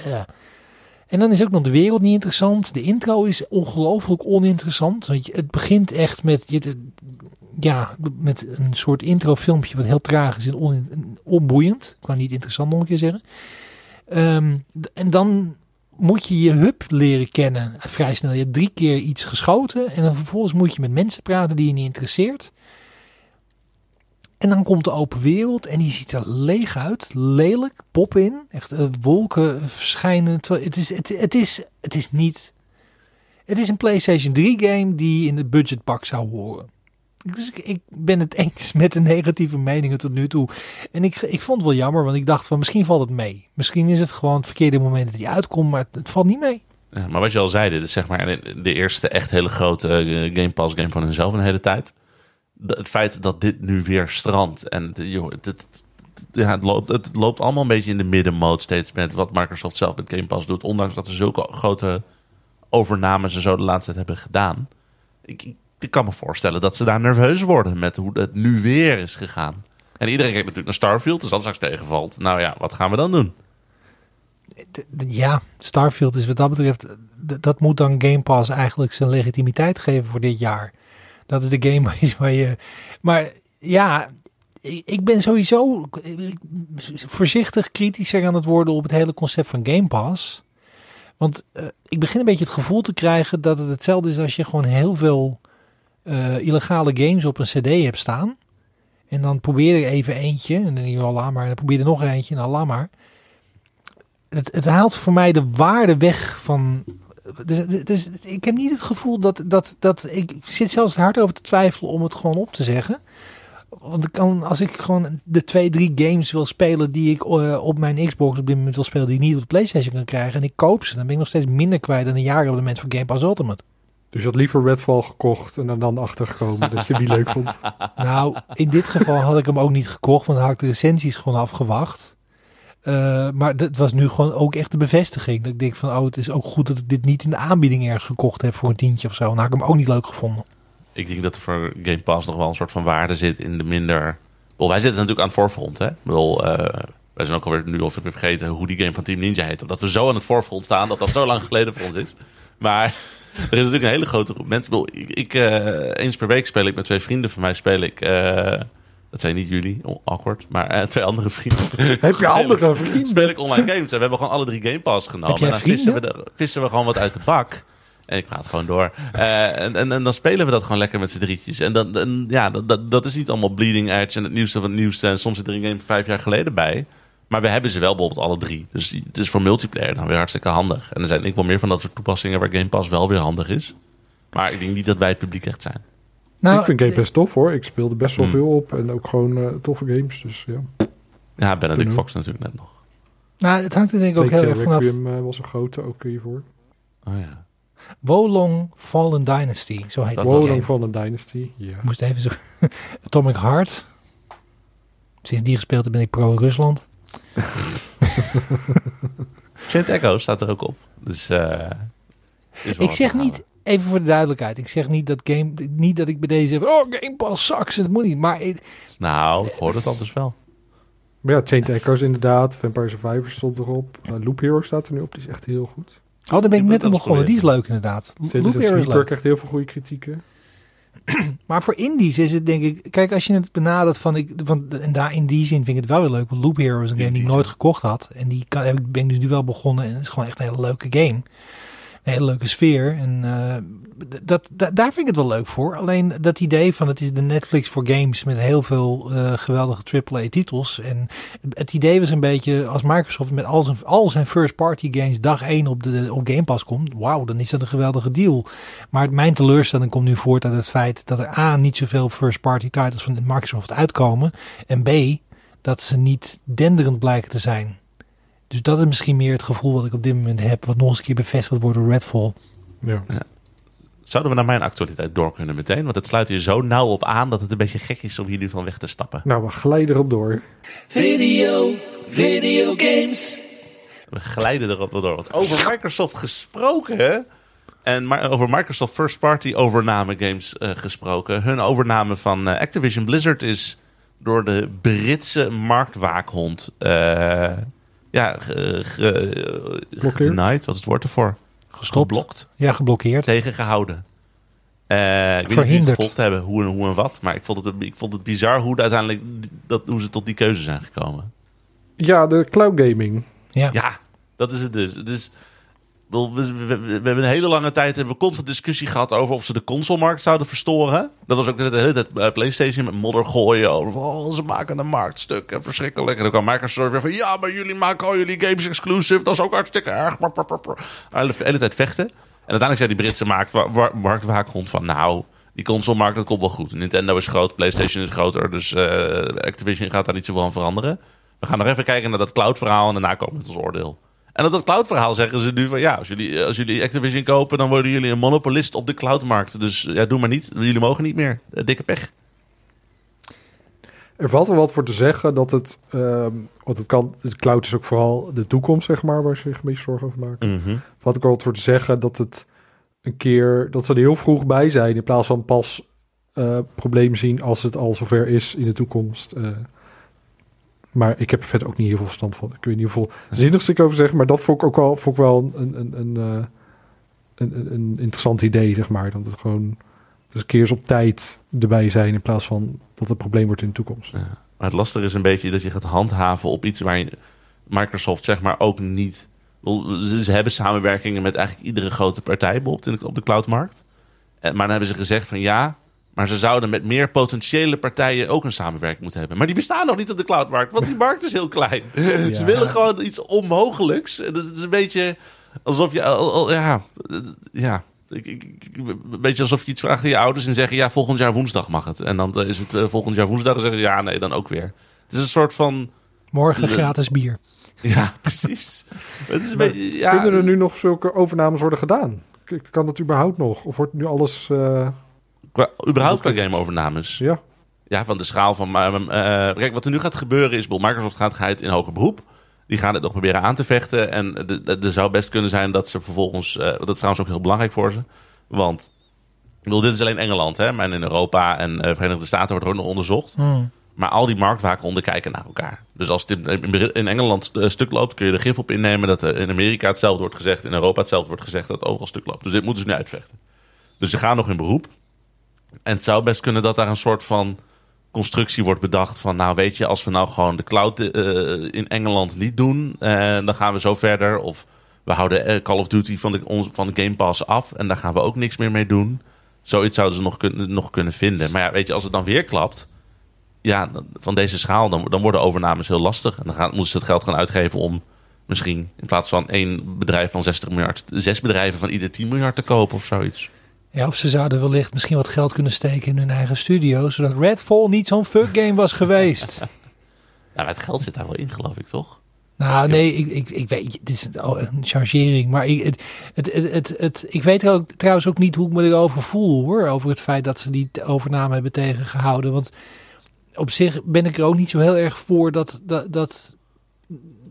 eh. En dan is ook nog de wereld niet interessant. De intro is ongelooflijk oninteressant. Want het begint echt met, ja, met een soort introfilmpje wat heel traag is en on, onboeiend. Ik niet interessant nog een keer zeggen. Ehm, en dan moet je je hub leren kennen vrij snel. Je hebt drie keer iets geschoten en dan vervolgens moet je met mensen praten die je niet interesseert. En dan komt de open wereld en die ziet er leeg uit, lelijk, pop in, echt eh, wolken verschijnen. Het is, het, het, is, het is niet. Het is een PlayStation 3 game die in de budgetbak zou horen. Dus ik, ik ben het eens met de negatieve meningen tot nu toe. En ik, ik vond het wel jammer, want ik dacht van misschien valt het mee. Misschien is het gewoon het verkeerde moment dat hij uitkomt, maar het, valt niet mee. Maar wat je al zei, dit is zeg maar de, de eerste echt hele grote eh, Game Pass game van hunzelf een hele tijd. Het feit dat dit nu weer strandt en joh, ja, het, loopt, het loopt allemaal een beetje in de middenmode steeds met wat Microsoft zelf met Game Pass doet. Ondanks dat ze zulke grote overnames en zo de laatste tijd hebben gedaan. Ik, kan me voorstellen dat ze daar nerveus worden met hoe het nu weer is gegaan. En iedereen kijkt natuurlijk naar Starfield, dus dat straks tegenvalt. Nou ja, wat gaan we dan doen? Ja, Starfield is wat dat betreft, dat moet dan Game Pass eigenlijk zijn legitimiteit geven voor dit jaar. Dat is de game waar je-. Maar ja, ik ben sowieso voorzichtig kritischer aan het worden op het hele concept van Game Pass. Want eh, ik begin een beetje het gevoel te krijgen dat het hetzelfde is als je gewoon heel veel eh, illegale games op een CD hebt staan. En dan probeer je even eentje. En dan denk je, laat maar. En dan probeer je nog eentje. Nou, laat maar het, het haalt voor mij de waarde weg van. Dus, dus ik heb niet het gevoel dat, dat, dat. Ik zit zelfs hard over te twijfelen om het gewoon op te zeggen. Want ik kan, als ik gewoon de twee, drie games wil spelen die ik eh, op mijn Xbox op dit moment wil spelen, die ik niet op de PlayStation kan krijgen, en ik koop ze, dan ben ik nog steeds minder kwijt dan een jaarabonnement voor Game Pass Ultimate. Dus je had liever Redfall gekocht en er dan achtergekomen dat je die leuk vond. Nou, in dit geval had ik hem ook niet gekocht, want dan had ik de recensies gewoon afgewacht. Eh, maar dat was nu gewoon ook echt de bevestiging. Dat ik denk van, oh, het is ook goed dat ik dit niet in de aanbieding ergens gekocht heb voor een tientje of zo. Dan had ik hem ook niet leuk gevonden. Ik denk dat er voor Game Pass nog wel een soort van waarde zit in de minder... Wel, wij zitten natuurlijk aan het voorfront, hè? Ik bedoel, eh, wij zijn ook alweer nu of weer vergeten hoe die game van Team Ninja heet. Omdat we zo aan het voorfront staan, dat dat zo lang geleden voor ons is. Maar er is natuurlijk een hele grote groep mensen. Ik ik, ik, eh, eens per week speel ik met twee vrienden van mij, speel ik... dat zijn niet jullie, oh, awkward, maar eh, twee andere vrienden. Heb je andere vrienden? Speel ik online games en we hebben gewoon alle drie Game Pass genomen. En dan vissen we, de- vissen we gewoon wat uit de bak. En ik praat gewoon door. Eh, en, en, en dan spelen we dat gewoon lekker met z'n drietjes. En dan, ja, dat, dat, dat is niet allemaal bleeding edge en het nieuwste van het nieuwste. En soms zit er een game vijf jaar geleden bij. Maar we hebben ze wel bijvoorbeeld alle drie. Dus het is voor multiplayer dan weer hartstikke handig. En er zijn ik wel meer van dat soort toepassingen waar Game Pass wel weer handig is. Maar ik denk niet dat wij het publiek echt zijn. Nou, ik vind Game Pass tof hoor. Ik speelde best wel Hmm. veel op. En ook gewoon eh, toffe games. Dus ja. Ja, Benedict Kunnen. Fox natuurlijk net nog. nou, het hangt er denk ik ook heel erg vanaf. Requiem eh, was een grote ook hiervoor. Oh ja. Wolong Fallen Dynasty, zo heet Dat. Wolong van een Dynasty. Ja. Moest even zo... Atomic Heart. Sinds die gespeeld heb ben ik pro-Rusland. Chained Echo staat er ook op. Dus, eh, is wel Ik zeg niet. Even voor de duidelijkheid, ik zeg niet dat game, niet dat ik bij deze zeg, oh Game Pass sucks, dat moet niet. Maar ik- Nou, ik hoor het al dus wel. Maar ja, Chained Echoes inderdaad. Vampire Survivor stond erop. Eh, Loop Hero staat er nu op. Die is echt heel goed. oh, daar ben ik net aan begonnen. Die is leuk inderdaad. Loop Hero is Sleeper leuk. krijgt heel veel goede kritieken. Maar voor indies is het denk ik, kijk als je het benadert van, ik, van en daar in die zin vind ik het wel weer leuk. Want Loop Hero is een game die ik nooit gekocht had. En die kan, heb ik- ben ik dus nu wel begonnen en het is gewoon echt een hele leuke game. Hele leuke sfeer. En eh, dat, da- daar vind ik het wel leuk voor. Alleen dat idee van het is de Netflix voor games met heel veel eh, geweldige AAA-titels. En het idee was een beetje als Microsoft met al zijn, al zijn first-party games dag 1 op, de, op Game Pass komt. Wauw, dan is dat een geweldige deal. Maar mijn teleurstelling komt nu voort uit het feit dat er A. niet zoveel first-party titles van Microsoft uitkomen. En B. dat ze niet denderend blijken te zijn. Dus dat is misschien meer het gevoel wat ik op dit moment heb. Wat nog eens een keer bevestigd wordt door Redfall. Ja. Zouden we naar mijn actualiteit door kunnen meteen? Want het sluit hier zo nauw op aan dat het een beetje gek is om hier nu van weg te stappen. Nou, we glijden erop door. Video, video games. We glijden erop door. Want over Microsoft gesproken. En maar over Microsoft First Party overname games eh, gesproken. Hun overname van eh, Activision Blizzard is door de Britse marktwaakhond. eh, ja, ge, ge, gedenied. Wat is het woord ervoor? Gestopt. Geblokt. Ja, geblokkeerd. Tegengehouden. Eh ik weet niet of gevolgd hebben hoe en, hoe en wat. Maar ik vond het, ik vond het bizar hoe, uiteindelijk, dat, hoe ze tot die keuze zijn gekomen. Ja, de cloud gaming. Ja. Ja, dat is het dus. Het is, wel, we, hebben een hele lange tijd hebben we constant discussie gehad over of ze de consolemarkt zouden verstoren. Dat was ook de hele tijd bij PlayStation met modder gooien over oh, ze maken de markt stuk en verschrikkelijk. En dan kwam Microsoft weer van ja, maar jullie maken al jullie games exclusive, dat is ook hartstikke erg. De hele tijd vechten. En uiteindelijk zei die Britse markt, wa- wa- marktwaakhond van nou, die consolemarkt dat komt wel goed. Nintendo is groot, PlayStation is groter, dus eh, Activision gaat daar niet zoveel aan veranderen. We gaan nog even kijken naar dat cloud verhaal en daarna komen we met ons oordeel. En op dat cloud verhaal zeggen ze nu van ja, als jullie, als jullie Activision kopen, dan worden jullie een monopolist op de cloudmarkt. Dus ja, doe maar niet. Jullie mogen niet meer. Eh, Dikke pech. Er valt wel wat voor te zeggen dat het... ehm, want het kan... De cloud is ook vooral de toekomst, zeg maar, waar ze zich een beetje zorgen over maken. Mhm. Wat ik wel wat voor te zeggen dat het een keer... Dat ze er heel vroeg bij zijn in plaats van pas eh problemen zien als het al zover is in de toekomst. eh. Maar ik heb er verder ook niet heel veel verstand van. Ik weet niet hoeveel zinnigste ik over zeg, maar dat vond ik ook wel, vond ik wel een, een, eh, een, een, een interessant idee, zeg maar. Dat het gewoon dus een keer eens op tijd erbij zijn in plaats van dat het probleem wordt in de toekomst. Ja. Maar het lastige is een beetje dat je gaat handhaven op iets waar Microsoft zeg maar ook niet... Ze hebben samenwerkingen met eigenlijk iedere grote partij de- op de cloudmarkt. En- Maar dan hebben ze gezegd van ja, maar ze zouden met meer potentiële partijen ook een samenwerking moeten hebben. Maar die bestaan nog niet op de cloudmarkt, want die markt is heel klein. Ze willen gewoon iets onmogelijks. En Het is een beetje alsof je... al- al- Ja, ja. Ik, ik, ik- een beetje alsof je iets vraagt aan je ouders en zeggen... ja, volgend jaar woensdag mag het. En dan is het eh, volgend jaar woensdag en zeggen ze... ja, nee, dan ook weer. Het is een soort van... Morgen gratis bier. Ja, precies. Het is een beetje... Ja, Kunnen er nu nog zulke overnames worden gedaan? Kan dat überhaupt nog? Of wordt nu alles... eh, qua, überhaupt qua gameovernames. ja, Ja, van de schaal van... eh, kijk, wat er nu gaat gebeuren is... Microsoft gaat, gaat in hoger beroep. Die gaan het nog proberen aan te vechten. En er zou best kunnen zijn dat ze vervolgens... eh, dat is trouwens ook heel belangrijk voor ze. Want... Ik bedoel, dit is alleen Engeland, hè. Maar in Europa en eh, Verenigde Staten wordt ook nog onderzocht. Hmm. Maar al die marktwaakhonden kijken naar elkaar. Dus als het in, Engeland stuk loopt, kun je er gif op innemen dat in Amerika hetzelfde wordt gezegd, in Europa hetzelfde wordt gezegd, dat het overal stuk loopt. Dus dit moeten ze nu uitvechten. Dus ze gaan nog in beroep. En het zou best kunnen dat daar een soort van constructie wordt bedacht van, nou weet je, als we nou gewoon de cloud eh, in Engeland niet doen, eh, dan gaan we zo verder. Of we houden eh, Call of Duty van de, van de Game Pass af en daar gaan we ook niks meer mee doen. Zoiets zouden ze nog, kunnen nog kunnen vinden. Maar ja, weet je, als het dan weer klapt, ja, van deze schaal, dan, dan worden overnames heel lastig. En dan moeten ze het geld gaan uitgeven om misschien in plaats van één bedrijf van 60 miljard, zes bedrijven van ieder 10 miljard te kopen of zoiets. Ja, of ze zouden wellicht misschien wat geld kunnen steken in hun eigen studio, zodat Redfall niet zo'n fuck game was geweest. Ja, maar het geld zit daar wel in, geloof ik, toch? Nou, nee, ik, ik, ik weet, het is een, chargering, maar ik, het, het, het, het, het- ik weet ook, trouwens ook niet hoe ik me erover voel, hoor, over het feit dat ze die overname hebben tegengehouden, want op zich ben ik er ook niet zo heel erg voor dat, dat, dat,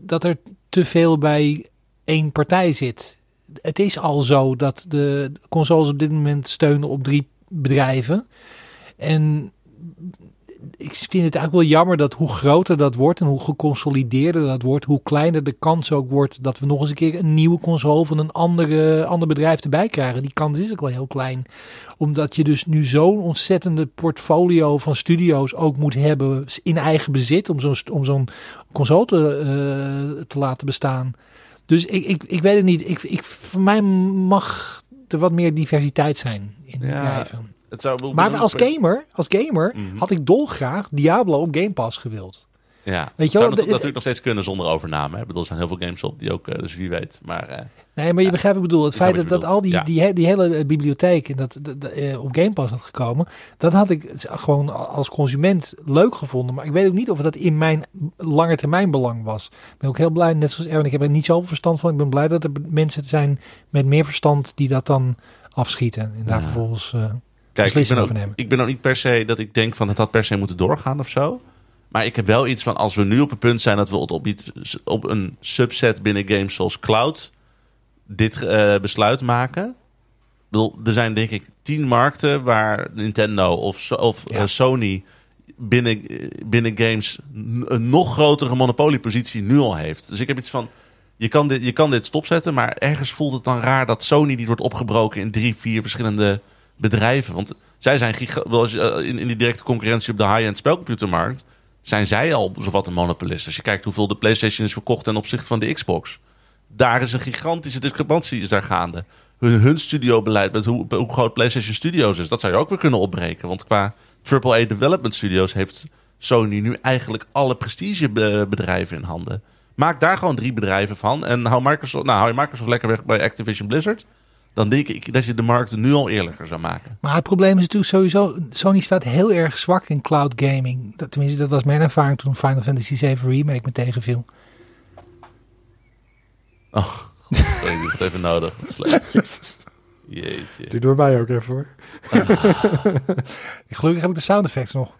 dat er te veel bij één partij zit. Het is al zo dat de consoles op dit moment steunen op drie bedrijven. En ik vind het eigenlijk wel jammer dat hoe groter dat wordt en hoe geconsolideerder dat wordt, hoe kleiner de kans ook wordt dat we nog eens een keer een nieuwe console van een andere, ander bedrijf erbij krijgen. Die kans is ook wel heel klein. Omdat je dus nu zo'n ontzettende portfolio van studio's ook moet hebben in eigen bezit om zo'n console eh, te laten bestaan. Dus ik, ik, ik weet het niet. Ik, ik, voor mij mag er wat meer diversiteit zijn in bedrijven. Het zou, Maar als gamer, als gamer Mhm. had ik dolgraag Diablo op Game Pass gewild. Ja, Weet je zou dat natuurlijk nog steeds kunnen zonder overname. hè? Ik bedoel, er zijn heel veel games op die ook, eh, dus wie weet. Maar eh, Nee, maar je Ja, begrijpt ik bedoel. Het feit dat, dat al die, die, he- die hele eh, bibliotheek dat, dat, dat, op Game Pass had gekomen, dat had ik gewoon als consument leuk gevonden. Maar ik weet ook niet of dat in mijn lange termijn belang was. Ik ben ook heel blij, net zoals Erwin, ik heb er niet zoveel verstand van. Ik ben blij dat er mensen zijn met meer verstand die dat dan afschieten. En daar Ja. vervolgens... eh, Kijk, ik ben, ook, ik ben ook niet per se dat ik denk van het had per se moeten doorgaan of zo. Maar ik heb wel iets van als we nu op een punt zijn dat we op, iets, op een subset binnen games zoals cloud dit eh, besluit maken. Bedoel, er zijn denk ik tien markten waar Nintendo of, of Ja. eh, Sony binnen, binnen games een nog grotere monopoliepositie nu al heeft. Dus ik heb iets van, je kan, dit, je kan dit stopzetten, maar ergens voelt het dan raar dat Sony die wordt opgebroken in drie, vier verschillende bedrijven. Want zij zijn eh, in, in die directe concurrentie op de high-end spelcomputermarkt, zijn zij al zowat een monopolist. Als je kijkt hoeveel de PlayStation is verkocht ten opzichte van de Xbox. Daar is een gigantische discrepantie is daar gaande. Hun, hun studiobeleid met hoe, hoe groot PlayStation Studios is, dat zou je ook weer kunnen opbreken. Want qua AAA development studios heeft Sony nu eigenlijk alle prestigebedrijven in handen. Maak daar gewoon drie bedrijven van en hou Microsoft, nou, hou je Microsoft lekker weg bij Activision Blizzard. Dan denk ik dat je de markt nu al eerlijker zou maken. Maar het probleem is natuurlijk sowieso, Sony staat heel erg zwak in cloud gaming. Dat, tenminste, dat was mijn ervaring toen Final Fantasy VII Remake me tegenviel. Oh, sorry, ik heb het even nodig. Wat slecht. Jeetje. Doe door mij ook even hoor. Gelukkig heb ik de sound effects nog.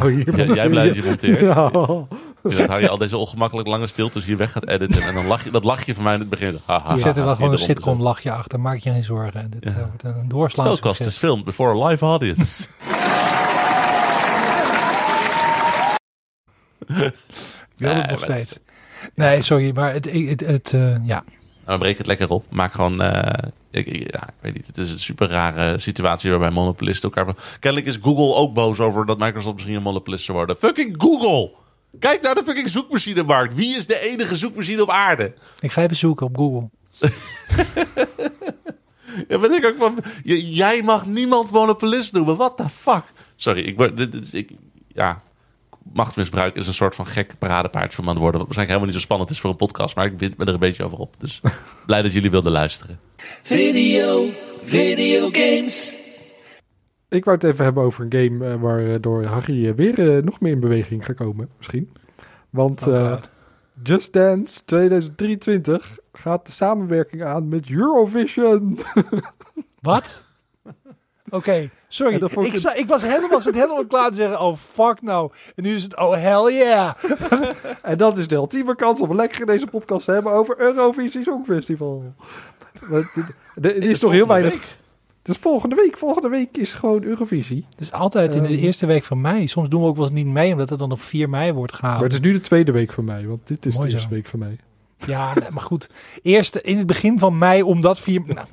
Oh, hier Jij, jij blij dat je monteert. Ja. Dan hou je al deze ongemakkelijk lange stiltes hier weg gaat editen. En dan lach je, dat lach je van mij in het begin. Haha, Ik zet er wel gewoon een hier sitcom lachje achter. Maak je geen zorgen. Dit Ja. eh, wordt een doorslaand Spelkast is filmed before a live audience. Ik wil het nog maar steeds. Nee, sorry. Maar het, het, het, eh, ja. Maar breek het lekker op. Maak gewoon... eh, ik, ik- ja, ik weet niet. Het is een super rare situatie waarbij monopolisten elkaar... van- Kennelijk is Google ook boos over dat Microsoft misschien een monopolist zou worden. Fucking Google! Kijk naar de fucking zoekmachinemarkt. Wie is de enige zoekmachine op aarde? Ik ga even zoeken op Google. Ja, ben ik ook van... j- jij mag niemand monopolist noemen. What the fuck? Sorry, ik word... Dit, dit- ik, ja, machtsmisbruik is een soort van gek paradepaardje van me aan het worden. Wat waarschijnlijk helemaal niet zo spannend is voor een podcast. Maar ik wind me er een beetje over op. Dus blij dat jullie wilden luisteren. Video, video games. Ik wou het even hebben over een game eh, waardoor Harry eh, weer eh, nog meer in beweging gaat komen, misschien. Want Oh eh. Just Dance 2023 gaat de samenwerking aan met Eurovision. Wat? Oké, sorry. En dat vond ik Ik, ik was helemaal, zat helemaal klaar te zeggen, oh fuck nou. En nu is het, oh hell yeah. en dat is de ultieme kans om lekker in deze podcast te hebben over Eurovisie Songfestival. Dit- is toch heel weinig. Het is volgende week. Volgende week is gewoon Eurovisie. Het is altijd in de Ehm. eerste week van mei. Soms doen we ook wel eens niet mee, omdat het dan op 4 mei wordt Maar gehouden. het is nu de tweede week van mij, want dit is Mooi de eerste zo. week van mij. Ja, nee, maar goed. Eerst in het begin van mei, omdat 4... Nou,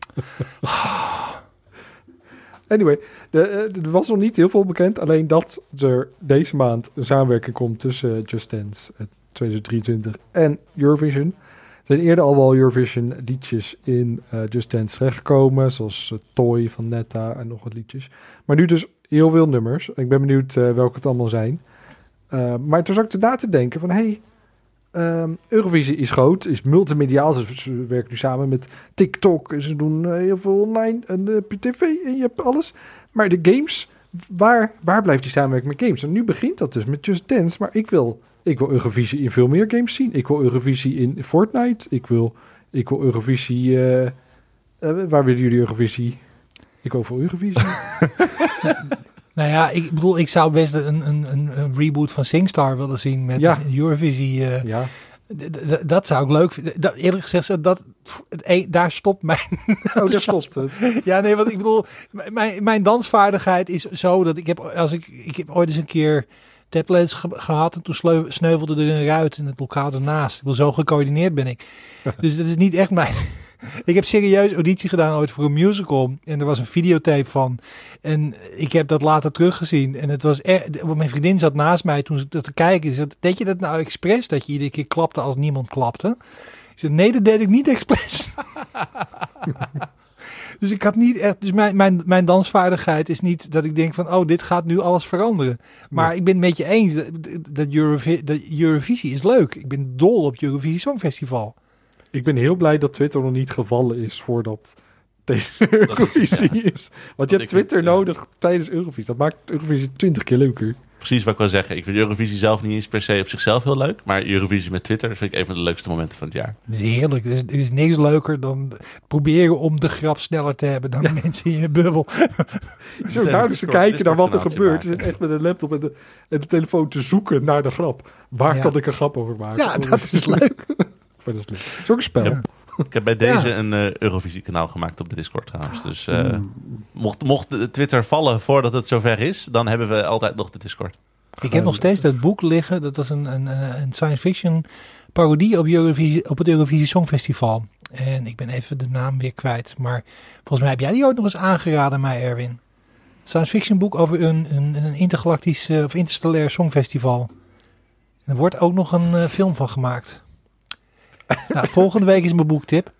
Anyway, eh, er was nog niet heel veel bekend. Alleen dat er deze maand een samenwerking komt tussen eh, Just Dance eh, 2023 en Eurovision. Er zijn eerder al wel Eurovision liedjes in eh, Just Dance terechtgekomen. Zoals eh, Toy van Netta en nog wat liedjes. Maar nu dus heel veel nummers. Ik ben benieuwd eh, welke het allemaal zijn. Eh, maar toen zat ik erna te denken van... Hey, ehm, Eurovisie is groot, is multimediaal. Ze, werken nu samen met TikTok. Ze doen eh, heel veel online en je tv en je hebt alles. Maar de games, waar, waar blijft die samenwerking met games? En nu begint dat dus met Just Dance. Maar ik wil, ik wil Eurovisie in veel meer games zien. Ik wil Eurovisie in Fortnite. Ik wil, ik wil Eurovisie... eh, waar willen jullie Eurovisie? Ik wil voor Eurovisie. Nou ja, ik bedoel, ik zou best een, een, een, reboot van SingStar willen zien met Ja. Eurovisie. eh, ja, dat zou ik leuk vinden. Dat, eerlijk gezegd, dat, een- daar stopt mijn oh, daar stopt het. Ja, nee, want ik bedoel, mijn, mijn dansvaardigheid is zo dat ik heb, als ik, ik heb ooit eens een keer tablets ge- gehad en toen sleu- sneuvelde er een ruit in het lokaal ernaast. Ik bedoel, zo gecoördineerd ben ik. Dus dat is niet echt mijn... Ik heb serieus auditie gedaan ooit voor een musical en er was een videotape van. En ik heb dat later teruggezien en het was echt... Mijn vriendin zat naast mij toen ze dat te kijken. Ze zei, deed je dat nou expres, dat je iedere keer klapte als niemand klapte? Ik zei, nee, dat deed ik niet expres. Dus ik had niet echt. Dus mijn, mijn, mijn dansvaardigheid is niet dat ik denk van oh, dit gaat nu alles veranderen. Maar ik ben het met je eens. Dat, dat, Eurovi- dat Eurovisie is leuk. Ik ben dol op Eurovisie Songfestival. Ik ben heel blij dat Twitter nog niet gevallen is voordat deze Eurovisie is. Want je hebt Twitter nodig tijdens Eurovisie. Dat maakt Eurovisie twintig keer leuker. Precies wat ik wil zeggen. Ik vind Eurovisie zelf niet eens per se op zichzelf heel leuk. Maar Eurovisie met Twitter vind ik een van de leukste momenten van het jaar. Dat is heerlijk. Er is, er is niks leuker dan proberen om de grap sneller te hebben dan de mensen in je bubbel. Zo duidelijk te kijken naar wat er gebeurt. Je maken. zit echt met een laptop en de, en de telefoon te zoeken naar de grap. Waar Ja. kan ik een grap over maken? Ja, dat is leuk. Maar dat is leuk. Het is ook een spel. Ja. Ik heb bij deze Ja. een eh, Eurovisie-kanaal gemaakt op de Discord trouwens. Dus eh, Mm. mocht, mocht de Twitter vallen voordat het zover is, dan hebben we altijd nog de Discord. Ik heb nog steeds dat boek liggen. Dat was een, een, eh, een science fiction parodie op, Eurovisie, op het Eurovisie Songfestival. En ik ben even de naam weer kwijt. Maar volgens mij heb jij die ooit nog eens aangeraden, mij Erwin. Science fiction boek over een, een, een intergalactisch of interstellair songfestival. Er wordt ook nog een film van gemaakt. nou, volgende week is mijn boektip.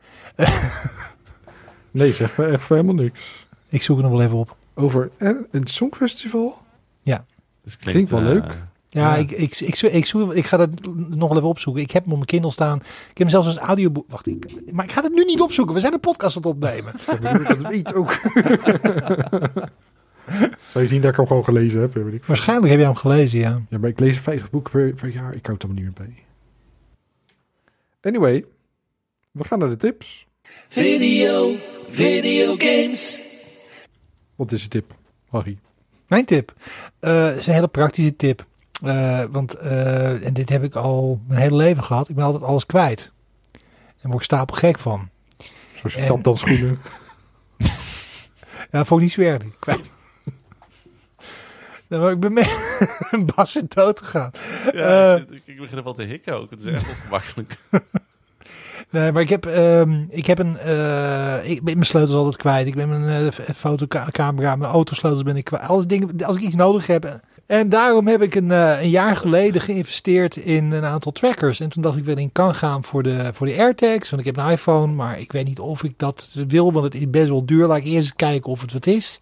Nee, zeg maar echt helemaal niks. Ik zoek het nog wel even op. Over eh, een songfestival? Dus het Klinkt wel eh, leuk. Ja, Ja. Ik, ik, ik, zoek- ik, zoek, ik ga dat nog wel even opzoeken. Ik heb hem op mijn Kindle staan. Ik heb hem zelfs als audioboek. Wacht, ik, maar ik ga het nu niet opzoeken. We zijn een podcast aan het opnemen. Ja, dat weet ook. Zou je zien dat ik hem gewoon gelezen heb? Weet ik. Waarschijnlijk heb je hem gelezen, ja. Ja, maar ik lees 50 boeken per, per jaar. Ik houd er allemaal niet meer bij. Anyway, we gaan naar de tips. Video, video games. Wat is je tip, Harry? Mijn tip. eh, is een hele praktische tip. Eh, want, eh, en dit heb ik al mijn hele leven gehad. Ik ben altijd alles kwijt. En word ik stapel gek van. Zoals je En- tapdansschoenen. Ja, vond ik niet zo erg. Kwijt. Maar ik ben mee Bas is dood gegaan. Ja, Eh. ik, ik begin er wel te hikken ook. Het is echt ongemakkelijk. Nee, maar ik heb, ehm, ik heb een. eh, ik ben mijn sleutels altijd kwijt. Ik ben mijn eh, fotocamera, mijn autosleutels ben ik kwijt. Alles dingen, als ik iets nodig heb. En daarom heb ik een, een jaar geleden geïnvesteerd in een aantal trackers. En toen dacht ik wel in kan gaan voor de, voor de AirTags. Want ik heb een iPhone, maar ik weet niet of ik dat wil. Want het is best wel duur. Laat ik eerst kijken of het wat is.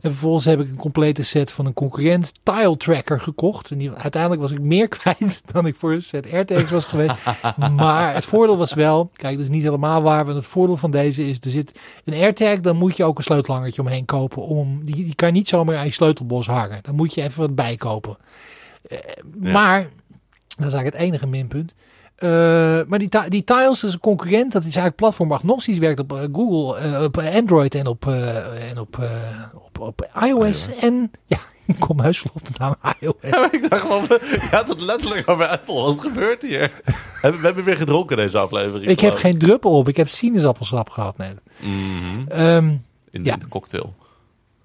En vervolgens heb ik een complete set van een concurrent Tile Tracker gekocht. En die, uiteindelijk was ik meer kwijt dan ik voor een set AirTags was geweest. Maar het voordeel was wel, kijk, dat is niet helemaal waar. Want het voordeel van deze is, er zit een AirTag, dan moet je ook een sleutelhangertje omheen kopen. Om, die, die kan je niet zomaar aan je sleutelbos hangen. Dan moet je even wat bijkopen. Ja. Maar, dat is eigenlijk het enige minpunt. Eh, maar die, die Tiles is een concurrent. Dat is eigenlijk platform agnostisch. Werkt op eh, Google, eh, op Android en op, en op, op, op iOS. En ja, ik kom wel op de naam iOS. Ja, ik dacht gewoon, je had het letterlijk over Apple. Wat gebeurt hier? We hebben weer gedronken deze aflevering. Ik heb geen druppel op. Ik heb sinaasappelsap gehad net. Mhm. Ehm, In Ja. de cocktail.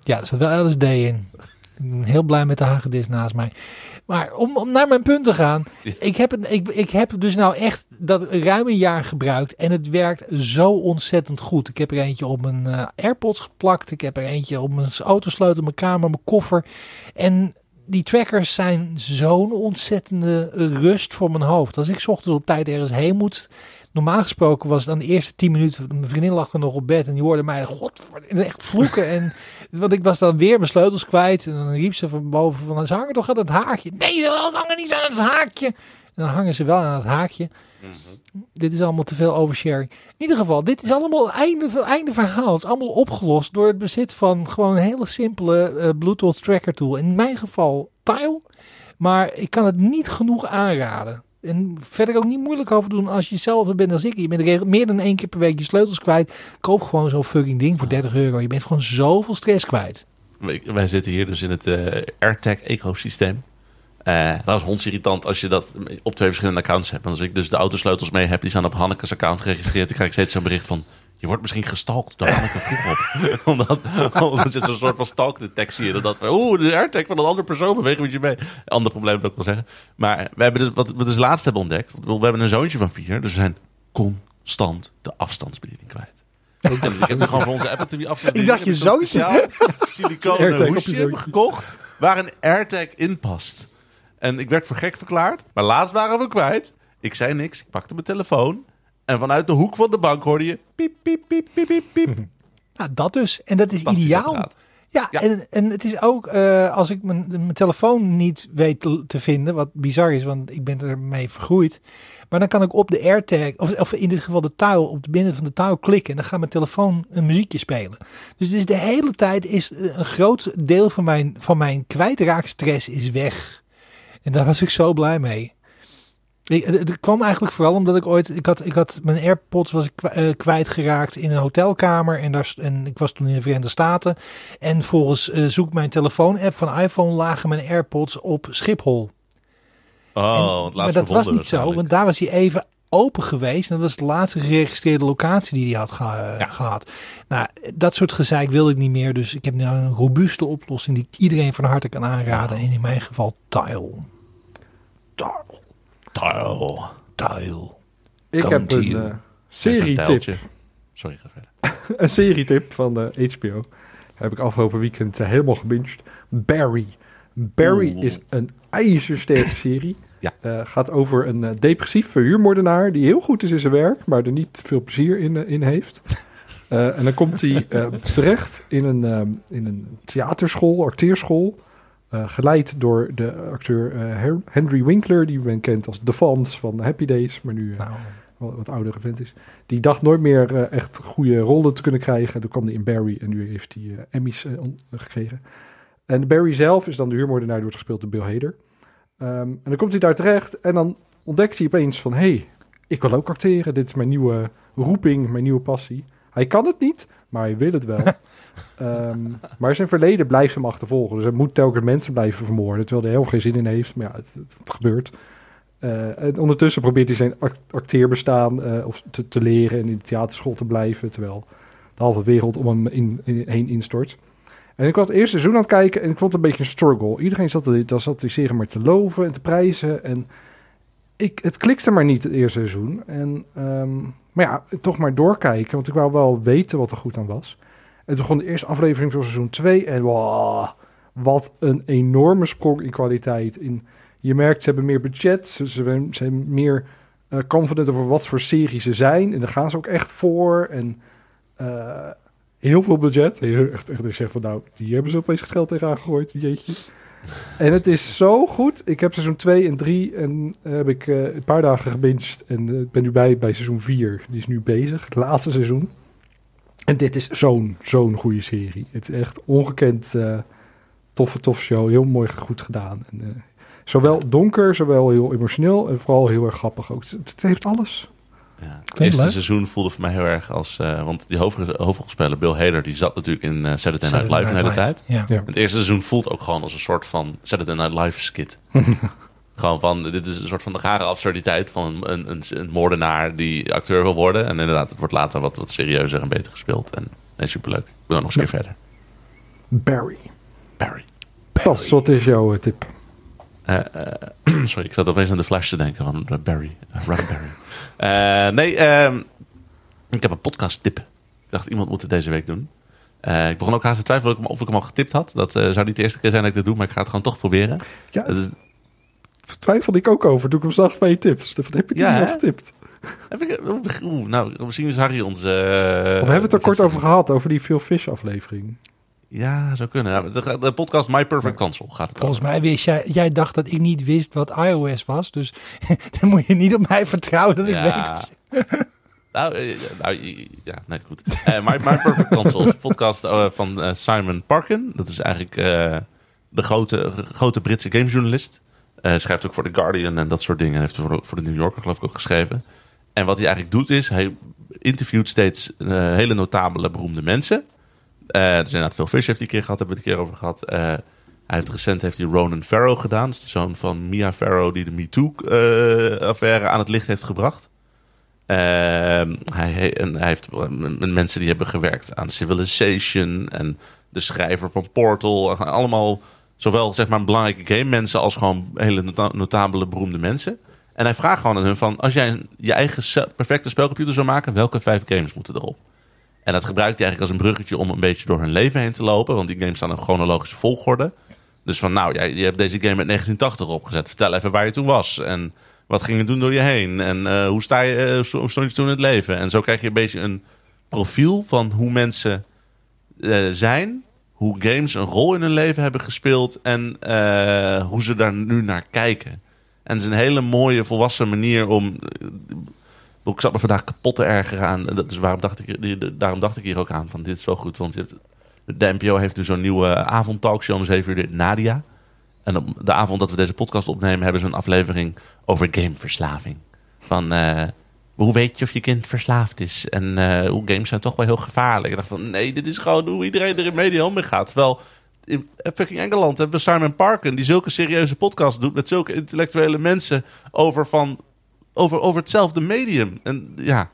Ja, er zat wel LSD in. Ik ben heel blij met de hagedis naast mij. Maar om, om naar mijn punt te gaan. Ja. Ik, heb een, ik, ik heb dus nou echt dat ruim een jaar gebruikt. En het werkt zo ontzettend goed. Ik heb er eentje op mijn eh, AirPods geplakt. Ik heb er eentje op mijn autosleutel, mijn kamer, mijn koffer. En die trackers zijn zo'n ontzettende rust voor mijn hoofd. Als ik 's ochtends op tijd ergens heen moet, Normaal gesproken was het dan de eerste tien minuten, mijn vriendin lag er nog op bed en die hoorde mij, god, echt vloeken. en, want ik was dan weer mijn sleutels kwijt en dan riep ze van boven van, ze hangen toch aan het haakje. Nee, ze hangen niet aan het haakje. En dan hangen ze wel aan het haakje. Dit is allemaal te veel oversharing. In ieder geval, dit is allemaal einde, einde verhaal. Het is allemaal opgelost door het bezit van gewoon een hele simpele eh, Bluetooth tracker tool. In mijn geval Tile. Maar ik kan het niet genoeg aanraden. En verder ook niet moeilijk over doen als je hetzelfde bent als ik. Je bent meer dan één keer per week je sleutels kwijt. Koop gewoon zo'n fucking ding voor 30 euro. Je bent gewoon zoveel stress kwijt. Wij- zitten hier dus in het eh AirTag-ecosysteem. Eh dat is hondsirritant als je dat op twee verschillende accounts hebt. En als ik dus de autosleutels mee heb, die zijn op Hanneke's account geregistreerd. Dan krijg ik steeds zo'n bericht van... Je wordt misschien gestalkt door Hanneke Vroegop. omdat, omdat er zit zo'n soort van stalkdetectie in. Dat we, oeh, de AirTag van een andere persoon beweegt met je mee. Ander probleem wil ik wel zeggen. Maar we hebben dus, wat we dus laatst hebben ontdekt. want We hebben een zoontje van vier. Dus we zijn constant de afstandsbediening kwijt. En ik heb nu gewoon voor onze Apple TV afstandsbediening... Ik dacht, je zoontje? siliconen hoesje gekocht waar een AirTag in past. En ik werd voor gek verklaard, maar laatst waren we kwijt. Ik zei niks, ik pakte mijn telefoon. En vanuit de hoek van de bank hoorde je piep, piep, piep, piep, piep, piep. Nou, dat dus. En dat is ideaal. apparaat. Ja, Ja. En, en het is ook eh, als ik mijn, mijn telefoon niet weet te, te vinden, wat bizar is, want ik ben ermee vergroeid. Maar dan kan ik op de AirTag, of, of in dit geval de touw, op de binnen van de touw klikken. En dan gaat mijn telefoon een muziekje spelen. Dus het is de hele tijd is eh, een groot deel van mijn, van mijn kwijtraakstress is weg. En daar was ik zo blij mee. Ik, het, het kwam eigenlijk vooral omdat ik ooit, ik had, ik had mijn AirPods was ik eh, kwijtgeraakt in een hotelkamer en, daar, en ik was toen in de Verenigde Staten. En volgens eh, zoek mijn telefoon-app van iPhone lagen mijn AirPods op Schiphol. Oh, En- want maar dat was niet zo, want daar was hij even open geweest. En dat was de laatste geregistreerde locatie die hij had ge- Ja. gehad. Nou, dat soort gezeik wil ik niet meer. Dus ik heb nu een robuuste oplossing die ik iedereen van harte kan aanraden. En in mijn geval Tile. Tile. Tile. Ik Come heb een eh, serietip. Sorry, ga verder. een serietip van de HBO. Heb ik afgelopen weekend eh, helemaal gebinged. Barry. Barry Oeh. is een ijzersterke serie. Ja. Eh, gaat over een eh, depressieve huurmoordenaar die heel goed is in zijn werk, maar er niet veel plezier in, eh, in heeft. Eh, en dan komt hij eh, terecht in een, in een theaterschool, acteerschool. Eh, geleid door de acteur eh, Henry Winkler, die men kent als de Fans van Happy Days, maar nu eh, Nou, wat, wat oudere vent is. Die dacht nooit meer echt goede rollen te kunnen krijgen. En toen kwam hij in Barry en nu heeft hij Emmys gekregen. En Barry zelf is dan de huurmoordenaar, die wordt gespeeld door Bill Hader. Ehm, en dan komt hij daar terecht en dan ontdekt hij opeens van... hé, hey, ik wil ook acteren. Dit is mijn nieuwe roeping, mijn nieuwe passie. Hij kan het niet, maar hij wil het wel. Ehm, maar zijn verleden blijft hem achtervolgen. Dus hij moet telkens mensen blijven vermoorden. Terwijl hij helemaal geen zin in heeft. Maar ja, het, gebeurt. Eh, en ondertussen probeert hij zijn act- acteerbestaan eh, of te, leren en in de theaterschool te blijven. Terwijl de halve wereld om hem heen instort. En ik was het eerste seizoen aan het kijken en ik vond het een beetje een struggle. Iedereen zat, er- daar zat die serie maar te loven en te prijzen. En ik, het klikte maar niet het eerste seizoen. En, ehm, maar ja, toch maar doorkijken, want ik wou wel weten wat er goed aan was. Toen begon de eerste aflevering van seizoen 2 en wow, wat een enorme sprong in kwaliteit. In, je merkt, ze hebben meer budget, ze, ze zijn- meer eh, confident over wat voor serie ze zijn. En daar gaan ze ook echt voor. En eh, heel veel budget. Heel, echt, echt, ik zeg van nou, die hebben ze opeens het geld tegenaan gegooid, jeetje. En het is zo goed. Ik heb seizoen 2 en 3 en eh, heb ik een paar dagen gebinged. En ik ben nu bij, bij seizoen 4. Die is nu bezig, het laatste seizoen. En dit is zo'n, zo'n goede serie. Het is echt ongekend eh, toffe, toffe show. Heel mooi goed gedaan. En, eh, zowel donker, zowel heel emotioneel en vooral heel erg grappig ook. Het, het heeft alles. Ja. Het eerste leuk. seizoen voelde voor mij heel erg als... eh, want die hoofd- hoofdrolspeler Bill Hader, die zat natuurlijk in eh, Saturday Night Live de hele tijd. Ja. Ja. Het eerste seizoen voelt ook gewoon als een soort van Saturday Night Live skit. gewoon van, dit is een soort van de rare absurditeit van een, een, een moordenaar die acteur wil worden. En inderdaad, het wordt later wat, wat serieuzer en beter gespeeld. En nee, superleuk. Ik wil nog eens een keer verder. Barry. Barry. Pas, wat is jouw eh, tip? Eh, eh, sorry, ik zat opeens aan de Flash te denken van Barry. Run Barry. Nee, ehm, ik heb een podcast tip. Ik dacht, iemand moet het deze week doen. Ik begon ook haast te twijfelen of ik hem- al getipt had. Dat zou niet de eerste keer zijn dat ik dit doe, maar ik ga het gewoon toch proberen. Ja, Het is- twijfelde ik ook over toen ik hem zag bij je tips. Van, heb je die Ja, nog hè? getipt? Heb ik, oeh, nou, misschien is Harry onze... eh, Of hebben we het er kort over gehad, over die Phil Fish aflevering? Ja, zou kunnen. Ja, de, de podcast My Perfect Console gaat het Volgens over. mij wist jij, jij dacht dat ik niet wist wat iOS was. Dus dan moet je niet op mij vertrouwen dat ik Ja. weet. Nou, eh, nou, ja, nee, goed. Eh, My, My Perfect Console is een podcast van Simon Parkin. Dat is eigenlijk eh, de grote, grote Britse gamejournalist. Eh schrijft ook voor The Guardian en dat soort dingen. Heeft voor voor de New Yorker geloof ik ook geschreven. En wat hij eigenlijk doet is, hij interviewt steeds eh, hele notabele, beroemde mensen. Eh dus inderdaad, Phil Fish heeft die keer gehad, hebben we een keer over gehad. Eh, hij heeft recent heeft hij Ronan Farrow gedaan. De zoon van Mia Farrow die de MeToo-affaire aan het licht heeft gebracht. Ehm, hij, en hij heeft mensen die hebben gewerkt aan Civilization en de schrijver van Portal. Allemaal zowel zeg maar belangrijke game mensen als gewoon hele nota- notabele beroemde mensen. En hij vraagt gewoon aan hun van, als jij je eigen perfecte spelcomputer zou maken, welke vijf games moeten erop? En dat gebruikt hij eigenlijk als een bruggetje om een beetje door hun leven heen te lopen. Want die games staan in chronologische volgorde. Dus van, nou, jij, je hebt deze game met 1980 opgezet. Vertel even waar je toen was. En wat ging het doen door je heen? En eh, hoe, sta je, eh, hoe stond je toen in het leven? En zo krijg je een beetje een profiel van hoe mensen eh, zijn. Hoe games een rol in hun leven hebben gespeeld. En eh, hoe ze daar nu naar kijken. En het is een hele mooie, volwassen manier om... eh, ik zat me vandaag kapot te ergeren aan. Dat is waarom dacht ik, daarom dacht ik hier ook aan. Van dit is wel goed. Want je hebt, de NPO heeft nu zo'n nieuwe avondtalkshow om 7 uur. Nadia. En op de avond dat we deze podcast opnemen, hebben ze een aflevering over gameverslaving. Van eh, hoe weet je of je kind verslaafd is? En eh, hoe games zijn toch wel heel gevaarlijk. Ik dacht van nee, dit is gewoon hoe iedereen er in media mee gaat. Terwijl in fucking Engeland hebben we Simon Parkin die zulke serieuze podcast doet met zulke intellectuele mensen over van over, over hetzelfde medium. En ja,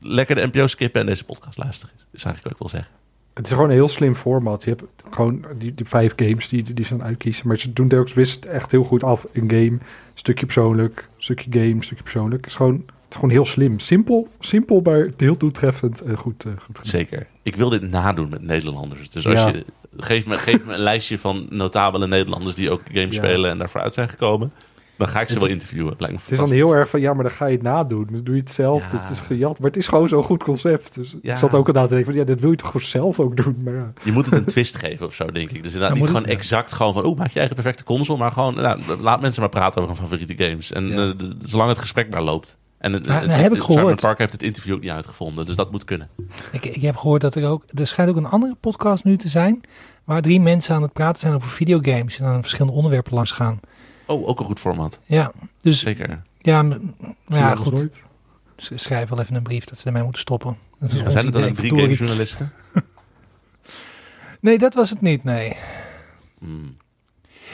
lekker de NPO skippen en deze podcast luisteren. is eigenlijk wat ik wil zeggen. Het is gewoon een heel slim format. Je hebt gewoon die, die vijf games die, die ze dan uitkiezen. Maar ze doen ook wist echt heel goed af. Een game, stukje persoonlijk, stukje game, stukje persoonlijk. Het is gewoon, het is gewoon heel slim. Simpel, simpel maar heel doeltreffend en goed, eh, goed. Zeker. Ik wil dit nadoen met Nederlanders. Dus als Ja. je geef me, geef me een lijstje van notabele Nederlanders die ook games Ja. spelen en daarvoor uit zijn gekomen. Dan ga ik ze Het wel interviewen. Het lijkt me Het is dan heel erg van, ja, maar dan ga je het nadoen. Dan doe je het zelf. Ja. Het is gejat. Maar het is gewoon zo'n goed concept. Dus Ja. ik zat ook aan te denken van, ja, dit wil je toch gewoon zelf ook doen. Maar ja. Je moet het een twist geven of zo, denk ik. Dus inderdaad Dan niet gewoon het- exact gewoon van... oeh, maak je eigen perfecte console. Maar gewoon, nou, laat mensen maar praten over hun favoriete games. En eh, zolang het gesprek maar loopt. En het, het- heb ik het- Simon gehoord. Park heeft het interview ook niet uitgevonden. Dus dat moet kunnen. Ik, ik heb gehoord dat er ook... Er schijnt ook een andere podcast nu te zijn... waar drie mensen aan het praten zijn over videogames... en aan verschillende onderwerpen langs gaan. Oh, ook een goed format. Ja, dus Zeker. ja, m- ja goed. Schrijf wel even een brief dat ze ermee moeten stoppen. Dat is Ja, ons zijn er dan drie verdorie. gamejournalisten? Nee, dat was het niet, nee. Hmm.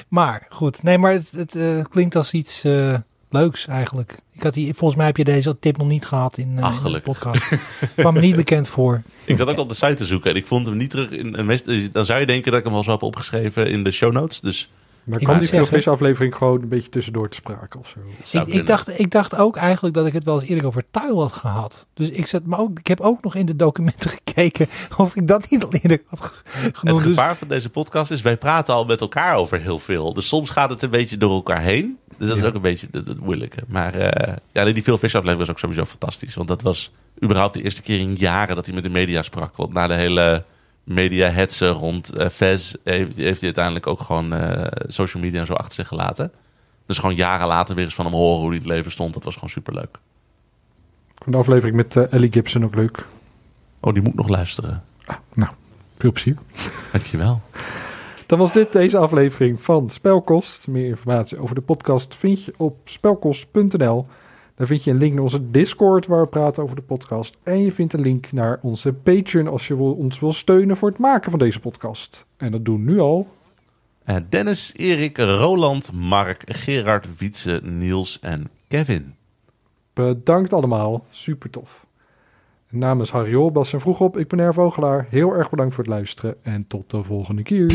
Maar goed, nee, maar het, het eh, klinkt als iets eh, leuks eigenlijk. Ik had die, volgens mij heb je deze tip nog niet gehad in, eh, Ach, in de podcast. kwam me niet bekend voor. Ik zat ook op de site te zoeken en ik vond hem niet terug. In, meest- dan zou je denken dat ik hem wel zo heb opgeschreven in de show notes. Dus Maar Ik kan die zeggen- Fish aflevering gewoon een beetje tussendoor te sprake of zo? Ik, dacht, ik dacht ook eigenlijk dat ik het wel eens eerder over tuil had gehad. Dus ik, zat, maar ook, ik heb ook nog in de documenten gekeken of ik dat niet al eerder had ge- Het genoemd. Dus, gevaar van deze podcast is, wij praten al met elkaar over heel veel. Dus soms gaat het een beetje door elkaar heen. Dus dat is ook een beetje het, het moeilijke. Maar eh, ja, die Phil Fish aflevering was ook sowieso fantastisch. Want dat was überhaupt de eerste keer in jaren dat hij met de media sprak. Want na de hele media hetsen rond eh Fez heeft, heeft hij uiteindelijk ook gewoon eh, social media en zo achter zich gelaten. Dus gewoon jaren later weer eens van hem horen hoe hij het leven stond. Dat was gewoon superleuk. Ik vond de aflevering met eh, Ellie Gibson ook leuk. Oh, die moet nog luisteren. Nou, veel plezier. Dankjewel. Dan was dit deze aflevering van Spelkost. Meer informatie over de podcast vind je op spelkost.nl. Daar vind je een link naar onze Discord waar we praten over de podcast. En je vindt een link naar onze Patreon als je wil, ons wil steunen voor het maken van deze podcast. En dat doen nu al. Eh, Dennis, Erik, Roland, Mark, Gerard, Wietse, Niels en Kevin. Bedankt allemaal. Super tof. Namens Harry Holbas en Vroeg op, ik ben Erv Vogelaar. Heel erg bedankt voor het luisteren en tot de volgende keer.